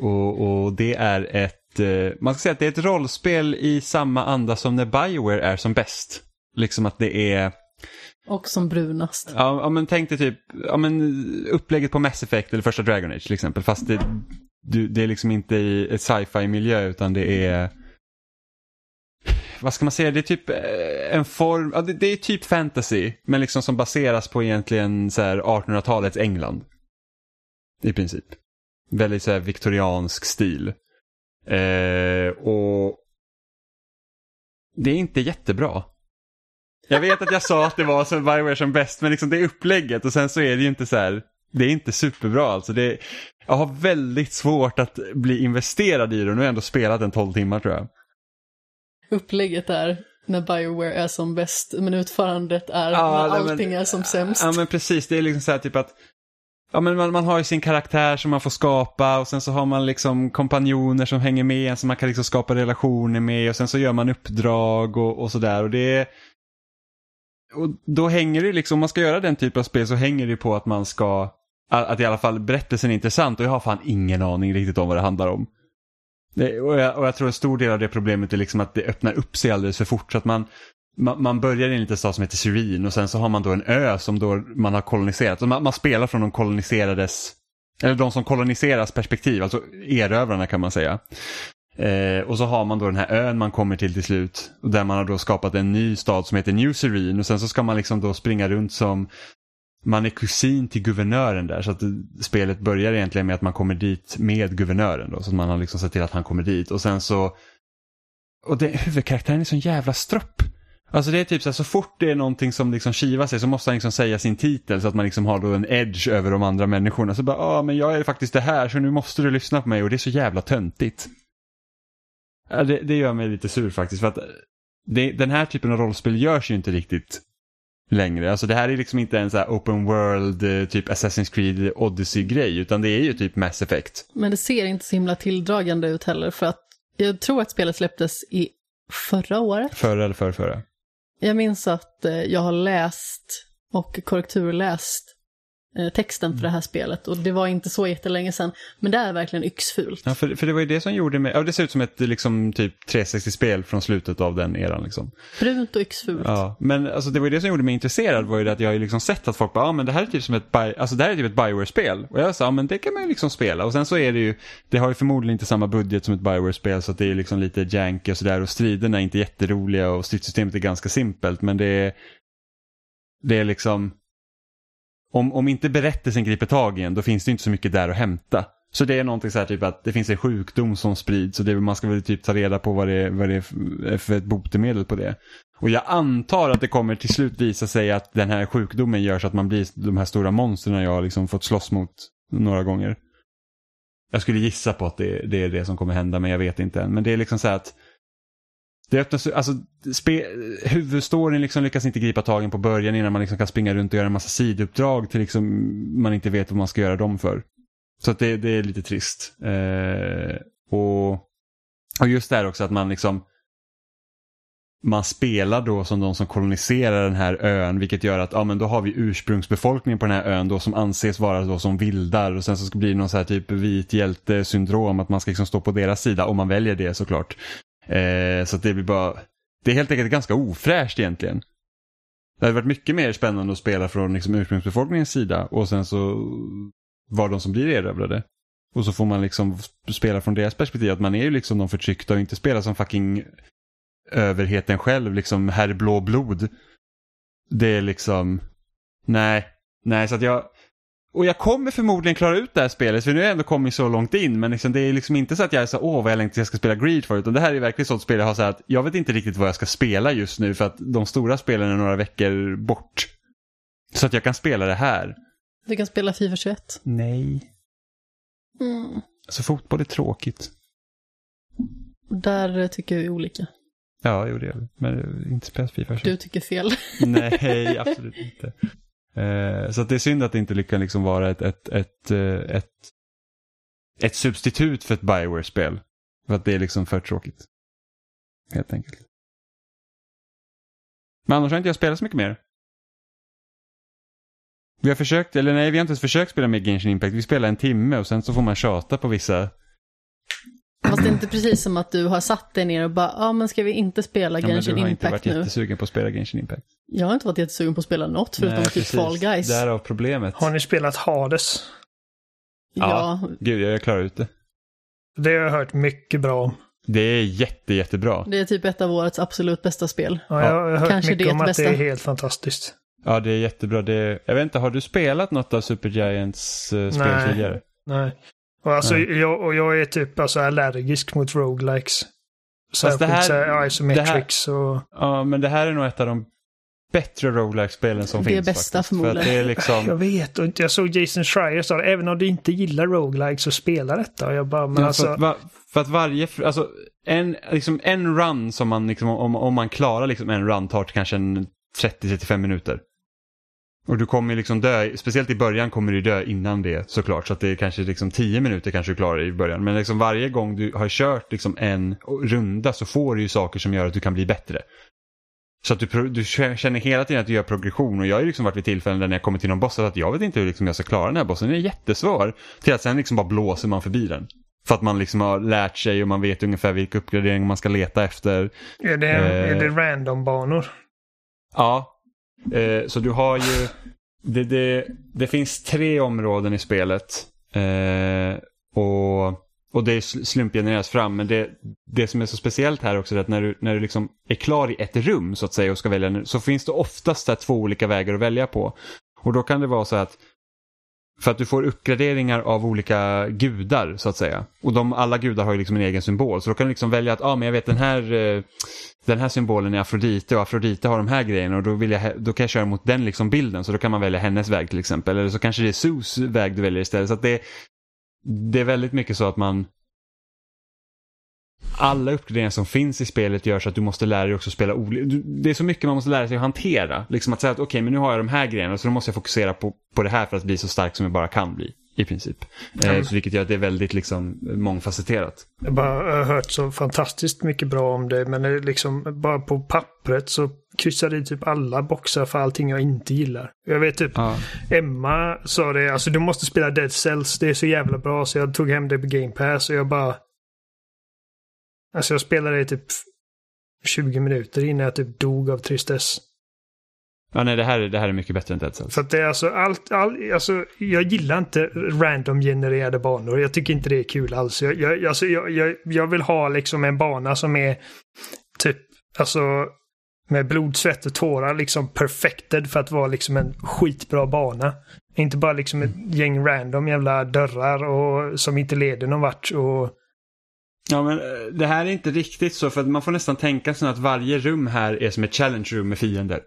Och, och det är ett, eh, man ska säga att det är ett rollspel i samma anda som när Bioware är som bäst. Liksom att det är, Och som brunast. ja, men tänk dig typ, ja men upplägget på Mass Effect eller första Dragon Age till exempel. Fast det, det är liksom inte i ett sci-fi miljö utan det är vad ska man säga, det är typ eh, en form, ja, det, det är typ fantasy, men liksom som baseras på egentligen så 1800-talets England. I princip. Väldigt så här viktoriansk stil. Eh, och det är inte jättebra. Jag vet att jag sa att det var som Bioware som bäst, men liksom det är upplägget och sen så är det ju inte så här, det är inte superbra alltså. Det, jag har väldigt svårt att bli investerad i det och nu har jag ändå spelat en 12 timmar tror jag. Upplägget är när Bioware är som bäst, men utförandet är Ja, när nej, men- allting är som sämst. Ja men precis, det är liksom så här typ att Ja men man, man har ju sin karaktär som man får skapa och sen så har man liksom kompanjoner som hänger med en som man kan liksom skapa relationer med och sen så gör man uppdrag och, och sådär och det är och då hänger det liksom, om man ska göra den typen av spel så hänger det på att man ska, att i alla fall berättelsen är intressant och jag har fan ingen aning riktigt om vad det handlar om. Det, och, jag, och jag tror en stor del av det problemet är liksom att det öppnar upp sig alldeles för fort så att man, man, man börjar i en liten stad som heter Syrin och sen så har man då en ö som då man har koloniserat. Så man, man spelar från de koloniserades, eller de som koloniseras perspektiv, alltså erövrarna kan man säga. Eh, och så har man då den här ön man kommer till till slut. Där man har då skapat en ny stad som heter New Serene. Och sen så ska man liksom då springa runt som man är kusin till guvernören där. Så att spelet börjar egentligen med att man kommer dit med guvernören. Då, så att man har liksom sett till att han kommer dit. Och sen så... Och det, huvudkaraktären är sån jävla stropp. Alltså det är typ så här, så fort det är någonting som liksom kivar sig så måste han liksom säga sin titel så att man liksom har då en edge över de andra människorna. Så bara, ja men jag är faktiskt det här så nu måste du lyssna på mig och det är så jävla töntigt. Ja, det, det gör mig lite sur faktiskt för att det, den här typen av rollspel görs ju inte riktigt längre. Alltså det här är liksom inte en så här open world eh, typ Assassin's Creed Odyssey-grej utan det är ju typ Mass Effect. Men det ser inte så himla tilldragande ut heller för att jag tror att spelet släpptes i förra året. Förra eller förrförra. Jag minns att eh, jag har läst och korrekturläst texten för det här spelet och det var inte så jättelänge sedan. Men det är verkligen yxfult. Ja, för, för det var ju det som gjorde mig, ja det ser ut som ett liksom typ 360-spel från slutet av den eran liksom. Brunt och yxfult. Ja, men alltså det var ju det som gjorde mig intresserad var ju det att jag har liksom sett att folk bara, ja men det här är typ som ett, Bi- alltså det här är typ ett Bioware-spel. Och jag sa, ja men det kan man ju liksom spela. Och sen så är det ju, det har ju förmodligen inte samma budget som ett Bioware-spel så att det är liksom lite janky och sådär och striderna är inte jätteroliga och stridssystemet är ganska simpelt men det är, det är liksom, om, om inte berättelsen griper tag i en, då finns det inte så mycket där att hämta. Så det är någonting så här typ att det finns en sjukdom som sprids och det, man ska väl typ ta reda på vad det, är, vad det är för ett botemedel på det. Och jag antar att det kommer till slut visa sig att den här sjukdomen gör så att man blir de här stora monstren jag har liksom fått slåss mot några gånger. Jag skulle gissa på att det, det är det som kommer hända men jag vet inte än. Men det är liksom så här att det öppnas, alltså, spe, huvudstoryn liksom lyckas inte gripa tagen på början innan man liksom kan springa runt och göra en massa sidouppdrag till liksom man inte vet vad man ska göra dem för. Så att det, det är lite trist. Eh, och, och just det här också att man liksom man spelar då som de som koloniserar den här ön vilket gör att ja, men då har vi ursprungsbefolkningen på den här ön då som anses vara då som vildar och sen så ska det bli någon så här typ vit hjälte syndrom att man ska liksom stå på deras sida om man väljer det såklart. Eh, så det blir bara, det är helt enkelt ganska ofräscht egentligen. Det hade varit mycket mer spännande att spela från liksom ursprungsbefolkningens sida och sen så var de som blir erövrade. Och så får man liksom spela från deras perspektiv att man är ju liksom de förtryckta och inte spela som fucking överheten själv, liksom herr blå blod. Det är liksom, nej, nej så att jag, och jag kommer förmodligen klara ut det här spelet för nu har jag ändå kommit så långt in men liksom, det är liksom inte så att jag är så åh vad jag längtar jag ska spela Greed för utan det här är verkligen sånt spel jag har så att jag vet inte riktigt vad jag ska spela just nu för att de stora spelen är några veckor bort. Så att jag kan spela det här. Du kan spela Fifa 21. Nej. Mm. Alltså fotboll är tråkigt. Där tycker vi olika. Ja, jo det är det. Men inte spela Fifa 21. Du tycker fel. Nej, absolut inte. Eh, så det är synd att det inte lyckas liksom vara ett, ett, ett, eh, ett, ett substitut för ett Bioware-spel. För att det är liksom för tråkigt. Helt enkelt. Men annars har inte jag spelat så mycket mer. Vi har försökt, eller nej vi har inte ens försökt spela med Genshin Impact. Vi spelar en timme och sen så får man tjata på vissa. Fast det är inte precis som att du har satt dig ner och bara, ja men ska vi inte spela Ja, men Genshin du har inte Impact varit nu? jättesugen på att spela Genshin Impact. Jag har inte varit jättesugen på att spela något förutom Nej, typ. Fall Guys. Därav problemet. Har ni spelat Hades? Ja, Gud, jag klarar ut det. Det har jag hört mycket bra om. Det är jätte, jättebra. det är typ ett av årets absolut bästa spel. Ja, jag har hört Kanske mycket det om att bästa. det är helt fantastiskt. Ja, det är jättebra. Det är... Jag vet inte, har du spelat något av Supergiants uh, spel Nej. tidigare? Nej. Och, alltså, Nej. Jag, och jag är typ alltså allergisk mot roguelikes. Det Särskilt här- så här isometrics och... Ja, men det här är nog ett av de bättre roguelike-spelen som Det är finns. bästa faktiskt. För att förmodligen. det är liksom... Jag vet, och jag såg Jason Schreier sa det, även om du inte gillar roguelikes så spela detta. Och jag bara, men Ja, alltså... för, att, va- för att varje, alltså en, liksom en run som man, liksom, om, om man klarar liksom en run tar kanske en 30-35 minuter. Och du kommer liksom dö, speciellt i början kommer du dö innan det såklart. Så att det är kanske liksom 10 minuter kanske du klarar i början. Men liksom varje gång du har kört liksom en runda så får du ju saker som gör att du kan bli bättre. Så att du, du känner hela tiden att du gör progression och jag har ju liksom varit vid tillfällen där när jag kommer till någon boss att jag vet inte hur liksom jag ska klara den här bossen. Den är jättesvår. Till att sen liksom bara blåser man förbi den. För att man liksom har lärt sig och man vet ungefär vilka uppgraderingar man ska leta efter. Är det, Eh. är det random-banor? Ja, eh, så du har ju... Det, det, det finns tre områden i spelet. Eh, och, och det slumpgenereras fram. Men det, det som är så speciellt här också är att när du, när du liksom är klar i ett rum så att säga och ska välja nu, så finns det oftast där två olika vägar att välja på. Och då kan det vara så att för att du får uppgraderingar av olika gudar så att säga. Och de, alla gudar har ju liksom en egen symbol. Så då kan du liksom välja att, ja ah, men jag vet den här, eh, den här symbolen är Afrodite och Afrodite har de här grejerna och då, vill jag, då kan jag köra mot den liksom bilden. Så då kan man välja hennes väg till exempel. Eller så kanske det är Sus väg du väljer istället. Så att det, det är väldigt mycket så att man alla uppgraderingar som finns i spelet gör så att du måste lära dig också spela olika. Det är så mycket man måste lära sig att hantera. Liksom att säga att okej, men nu har jag de här grejerna så då måste jag fokusera på, på det här för att bli så stark som jag bara kan bli. I princip. Eh, så vilket gör att det är väldigt liksom mångfacetterat. Jag bara har hört så fantastiskt mycket bra om det, men liksom bara på pappret så kryssar i typ alla boxar för allting jag inte gillar. Jag vet typ, Ja. Emma sa det, alltså du måste spela Dead Cells, det är så jävla bra så jag tog hem det på Game Pass och jag bara... Alltså jag spelade i typ 20 minuter innan jag typ dog av tristess. Ja, nej, det här, är- det här är mycket bättre än Dead Cells. Så det är alltså allt, all, alltså jag gillar inte random genererade banor. Jag tycker inte det är kul alls. Jag, jag, alltså, jag, jag, jag vill ha liksom en bana som är typ, alltså med blod, svett och tårar liksom perfected för att vara liksom en skitbra bana. Inte bara liksom ett gäng random jävla dörrar och, som inte leder någon vart. Och... Ja men eh, det här är inte riktigt så för att man får nästan tänka sig att varje rum här är som ett challenge room med fiender.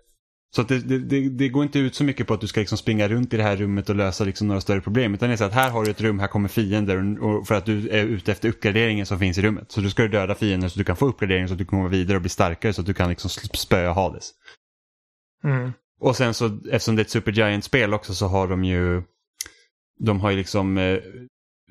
Så att det, det, det, går inte ut så mycket på att du ska liksom springa runt i det här rummet och lösa liksom några större problem. Utan det är så att här har du ett rum, här kommer fiender och för att du är ute efter uppgraderingen som finns i rummet. Så du ska döda fienden så du kan få uppgradering så att du kan komma vidare och bli starkare så att du kan liksom spöa Hades. Mm. Och sen så eftersom det är ett Supergiant-spel också så har de ju de har ju liksom eh,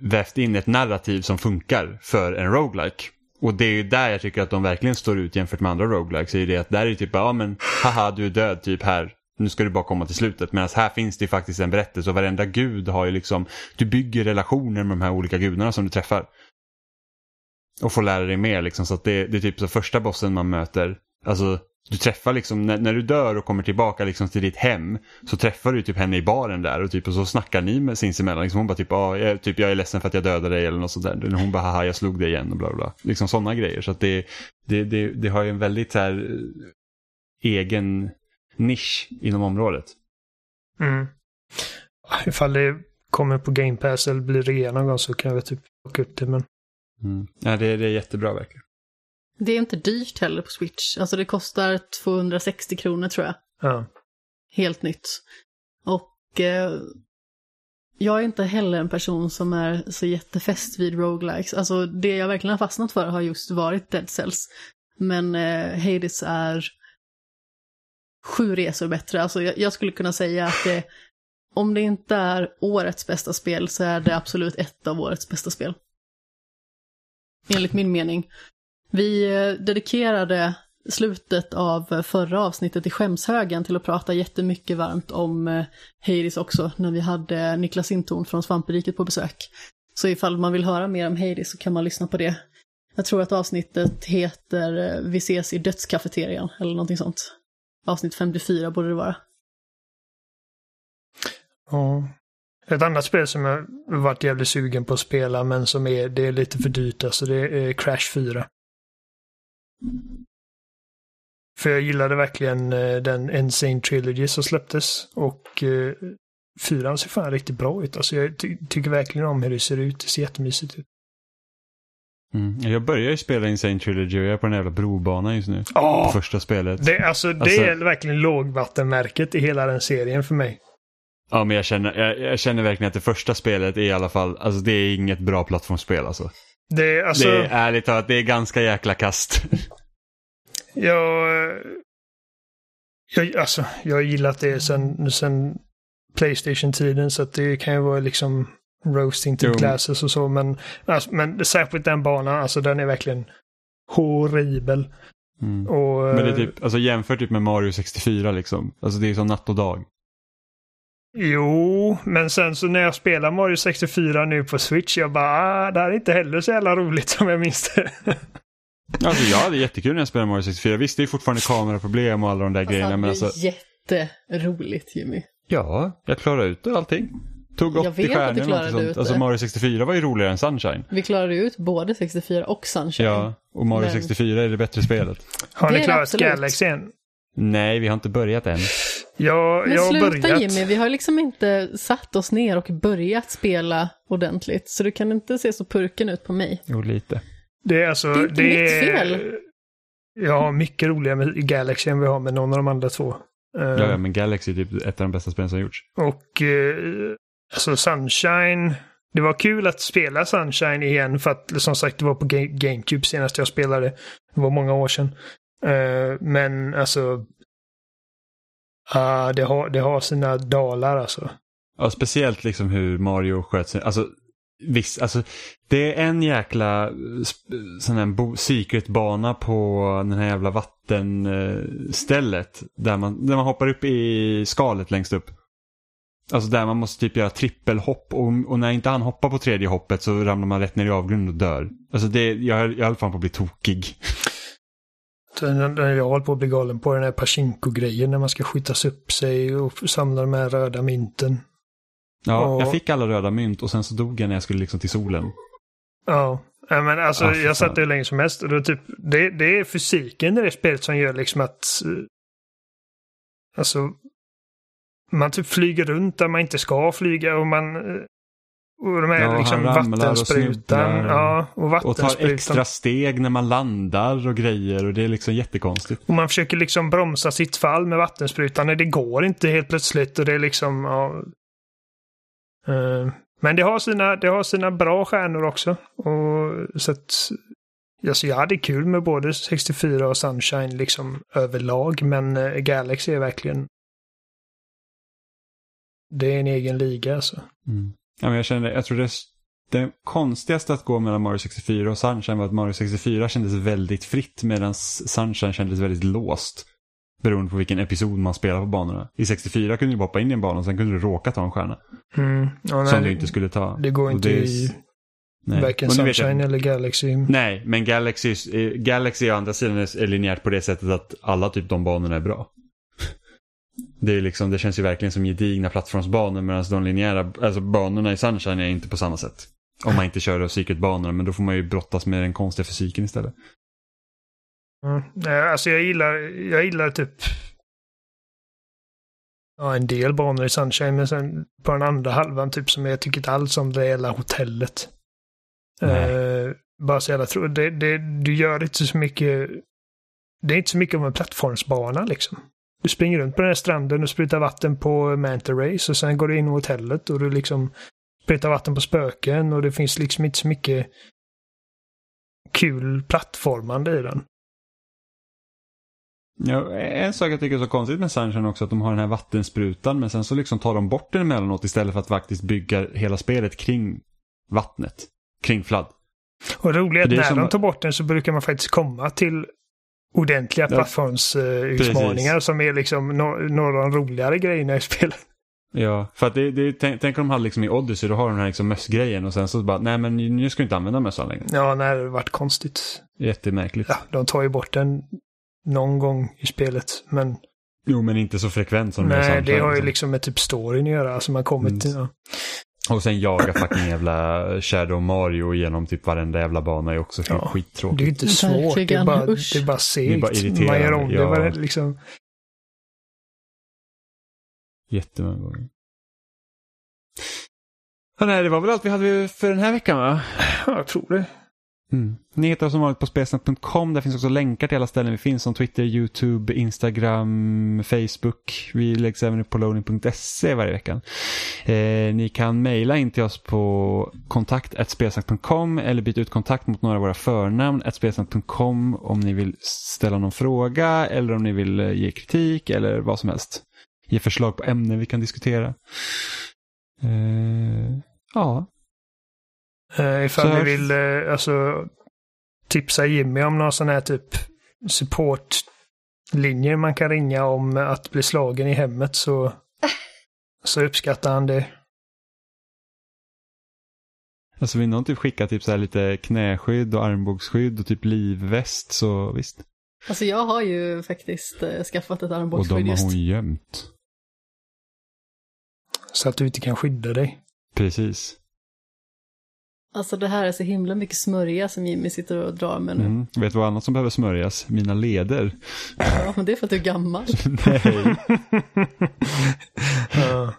vävt in ett narrativ som funkar för en roguelike. Och det är ju där jag tycker att de verkligen står ut jämfört med andra roguelikes. Är det att där är det typ, ja men haha du är död typ här. Nu ska du bara komma till slutet. Medan här finns det faktiskt en berättelse och varenda gud har ju liksom, du bygger relationer med de här olika gudarna som du träffar. Och får lära dig mer liksom. Så att det, det är typ så första bossen man möter. Alltså du träffar liksom, när, när, du dör och kommer tillbaka liksom till ditt hem så träffar du typ henne i baren där och, typ, och så snackar ni med sinsemellan. Liksom hon bara typ, ah, jag, typ, jag är ledsen för att jag dödade dig eller något sånt där. Hon bara, haha, jag slog dig igen och bla bla. Liksom sådana grejer. Så att det, det, det, det har ju en väldigt så här, egen nisch inom området. Mm. Ifall det kommer på Game Pass eller blir rea någon gång så kan jag väl typ plocka upp det. Men... Mm. Ja, det, det är jättebra verkligen. Det är inte dyrt heller på Switch. Alltså det kostar 260 kronor tror jag. Ja. Helt nytt. Och eh, jag är inte heller en person som är så jättefäst vid roguelikes. Alltså det jag verkligen har fastnat för har just varit Dead Cells. Men eh, Hades är sju resor bättre. Alltså jag, jag skulle kunna säga att det, om det inte är årets bästa spel så är det absolut ett av årets bästa spel. Enligt min mening. Vi eh, dedikerade slutet av eh, förra avsnittet i skämshögen till att prata jättemycket varmt om Heidis Hades också när vi hade Niklas Intorn från Svamperiket på besök. Så ifall man vill höra mer om Hades så kan man lyssna på det. Jag tror att avsnittet heter Vi ses i dödskafeterian eller någonting sånt. Avsnitt 54 borde det vara. Ja. Ett annat spel som jag varit jävligt sugen på att spela men som är, det är lite för dyrt alltså det är Crash 4. För jag gillade verkligen eh, den Insane Trilogy som släpptes och eh, fyran ser fan riktigt bra ut. Alltså jag ty tycker verkligen om hur det ser ut. Det ser jättemysigt ut. Mm. Jag börjar ju spela Insane Trilogy och jag är på den jävla brobanan just nu. Oh! På första spelet. Det, alltså, det alltså... är verkligen lågvattenmärket i hela den serien för mig. Ja, men jag känner, jag, jag, känner verkligen att det första spelet är i alla fall, alltså det är inget bra plattformsspel alltså. Det, alltså... det är ärligt talat, det är ganska jäkla kast. Jag, jag, alltså, jag har gillat det sen, sen Playstation-tiden så att det kan ju vara liksom roasting till classes och så. Men, alltså, men särskilt den banan, alltså den är verkligen horribel. Mm. Och, men det är typ, alltså jämför typ med Mario 64 liksom. Alltså det är som natt och dag. Jo, men sen så när jag spelar Mario 64 nu på Switch, jag bara, ah, det här är inte heller så jävla roligt som jag minns det. Alltså jag hade jättekul när jag spelade Mario 64. Visst, det är fortfarande kameraproblem och alla de där alltså, grejerna. Men alltså... Jätteroligt Jimmy. Ja, jag klarade ut allting. Tog 80 stjärnor något sånt. Alltså Mario 64 var ju roligare än Sunshine. Vi klarade ut både 64 och Sunshine. Ja, och Mario men... 64 är det bättre spelet. Har ni klarat Galaxy än? Nej, vi har inte börjat än. Jag, Men jag sluta börjat. Jimmy, vi har liksom inte satt oss ner och börjat spela ordentligt. Så du kan inte se så purken ut på mig. Jo, lite. Det är alltså... Det är inte det mitt är, fel. Jag har mycket roligare med Galaxy än vi har med någon av de andra två. Ja, ja men Galaxy är typ ett av de bästa spelen som har gjorts. Och uh, alltså Sunshine. Det var kul att spela Sunshine igen för att som sagt det var på GameCube senast jag spelade. Det var många år sedan. Uh, men alltså Uh, det, har, det har sina dalar alltså. Ja, speciellt liksom hur Mario sköt sig. Alltså, visst, alltså, det är en jäkla sån här secret-bana på den här jävla vattenstället. Där man, där man hoppar upp i skalet längst upp. Alltså där man måste typ göra trippelhopp och, och när inte han hoppar på tredje hoppet så ramlar man rätt ner i avgrunden och dör. Alltså det, jag, jag höll fan på att bli tokig. Jag håller på att bli galen på den här Pachinko-grejen när man ska skjutas upp sig och samla de här röda mynten. Ja, och... jag fick alla röda mynt och sen så dog jag när jag skulle liksom till solen. Ja, Ja, men alltså, Ja, jag satt det hur länge som helst och då typ, det, det är fysiken i det spelet som gör liksom att... eh, Alltså... Man typ flyger runt där man inte ska flyga och man... Och de här Ja, liksom och vattensprutan. snubblar. Ja, och Och tar vattensprutan. extra steg när man landar och grejer och det är liksom jättekonstigt. Och man försöker liksom bromsa sitt fall med vattensprutan. Nej, det går inte helt plötsligt och det är liksom... Ja, Eh, men det har, sina, det har sina bra stjärnor också. Och, så att, alltså jag hade kul med både 64 och Sunshine liksom överlag. Men eh, Galaxy är verkligen... Det är en egen liga alltså. Mm. Ja, men jag kände, jag tror det, det konstigaste att gå mellan Mario 64 och Sunshine var att Mario 64 kändes väldigt fritt medan Sunshine kändes väldigt låst. Beroende på vilken episod man spelar på banorna. I 64 kunde du bara hoppa in i en bana och sen kunde du råka ta en stjärna. Mm. Ja, som nej, du inte skulle ta. Det går inte det är- i Nej. varken jag- Sunshine eller Galaxy. Nej, men Galaxy, eh, Galaxy å andra sidan är linjärt på det sättet att alla typ de banorna är bra. Det, är liksom, det känns ju verkligen som gedigna plattformsbanor medan de linjära, alltså banorna i Sunshine är inte på samma sätt. Om man inte kör circuitbanorna, men då får man ju brottas med den konstiga fysiken istället. Mm. Alltså jag gillar, jag gillar typ ja, en del banor i Sunshine, men sen på den andra halvan typ som jag tycker inte alls om det hela hotellet. Eh, bara så jävla tro. Det, det, du gör inte så mycket. Det är inte så mycket om en plattformsbana liksom. Du springer runt på den här stranden och sprutar vatten på Manta Race och sen går du in i hotellet och du liksom sprutar vatten på spöken och det finns liksom inte så mycket kul plattformande i den. Ja, en sak jag tycker är så konstigt med Sunshine också att de har den här vattensprutan men sen så liksom tar de bort den emellanåt istället för att faktiskt bygga hela spelet kring vattnet. Kring flood. Och är när som- de tar bort den så brukar man faktiskt komma till ordentliga Ja. plattformsutmaningar som är liksom några av de roligare grejerna i spelet. Ja, för att det, det, tänk, tänk om de hade liksom i Odyssey, då har de den här liksom mössgrejen och sen så bara, nej men nu ska du inte använda mössan längre. Ja, när det varit konstigt. Jättemärkligt. Ja, de tar ju bort den någon gång i spelet. Men Jo, men inte så frekvent som nej, det har ju liksom. liksom med typ storyn att göra. Alltså man kommer Mm. till... Ja. Och sen jaga fucking jävla Shadow Mario genom typ varenda jävla bana är också Ja, skittråkigt. Det är inte svårt, det är bara, usch. det är bara Det är bara segt. irriterande, Man gör om det. ja. Bara, liksom. Jättemånga gånger. Ja, nej, det var väl allt vi hade för den här veckan va? Ja, jag tror det. Mm. Ni hittar oss som vanligt på spelsnack.com. Där finns också länkar till alla ställen vi finns som Twitter, YouTube, Instagram, Facebook. Vi läggs även upp på loading.se varje vecka. Eh, ni kan mejla in till oss på kontakt.spelsnack.com eller byta ut kontakt mot några av våra förnamn spelsnack.com om ni vill ställa någon fråga eller om ni vill eh, ge kritik eller vad som helst. Ge förslag på ämnen vi kan diskutera. Eh, ja, Uh, ifall Så ni vill eh, alltså, tipsa Jimmy om någon sån här typ supportlinjer man kan ringa om att bli slagen i hemmet så, så uppskattar han det. Alltså vill någon typ skicka typ så här lite knäskydd och armbågsskydd och typ livväst så visst. Alltså jag har ju faktiskt eh, skaffat ett Och armbågsskydd de har just. hon gömt. Så att du inte kan skydda dig. Precis. Alltså det här är så himla mycket smörja som Jimmy sitter och drar med nu. Mm. Vet du vad annat som behöver smörjas? Mina leder. Ja, men det är för att du är gammal. Nej.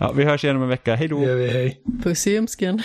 ja, vi hörs igen om en vecka. Hej då! det gör vi. Hej. Puss i ljumsken.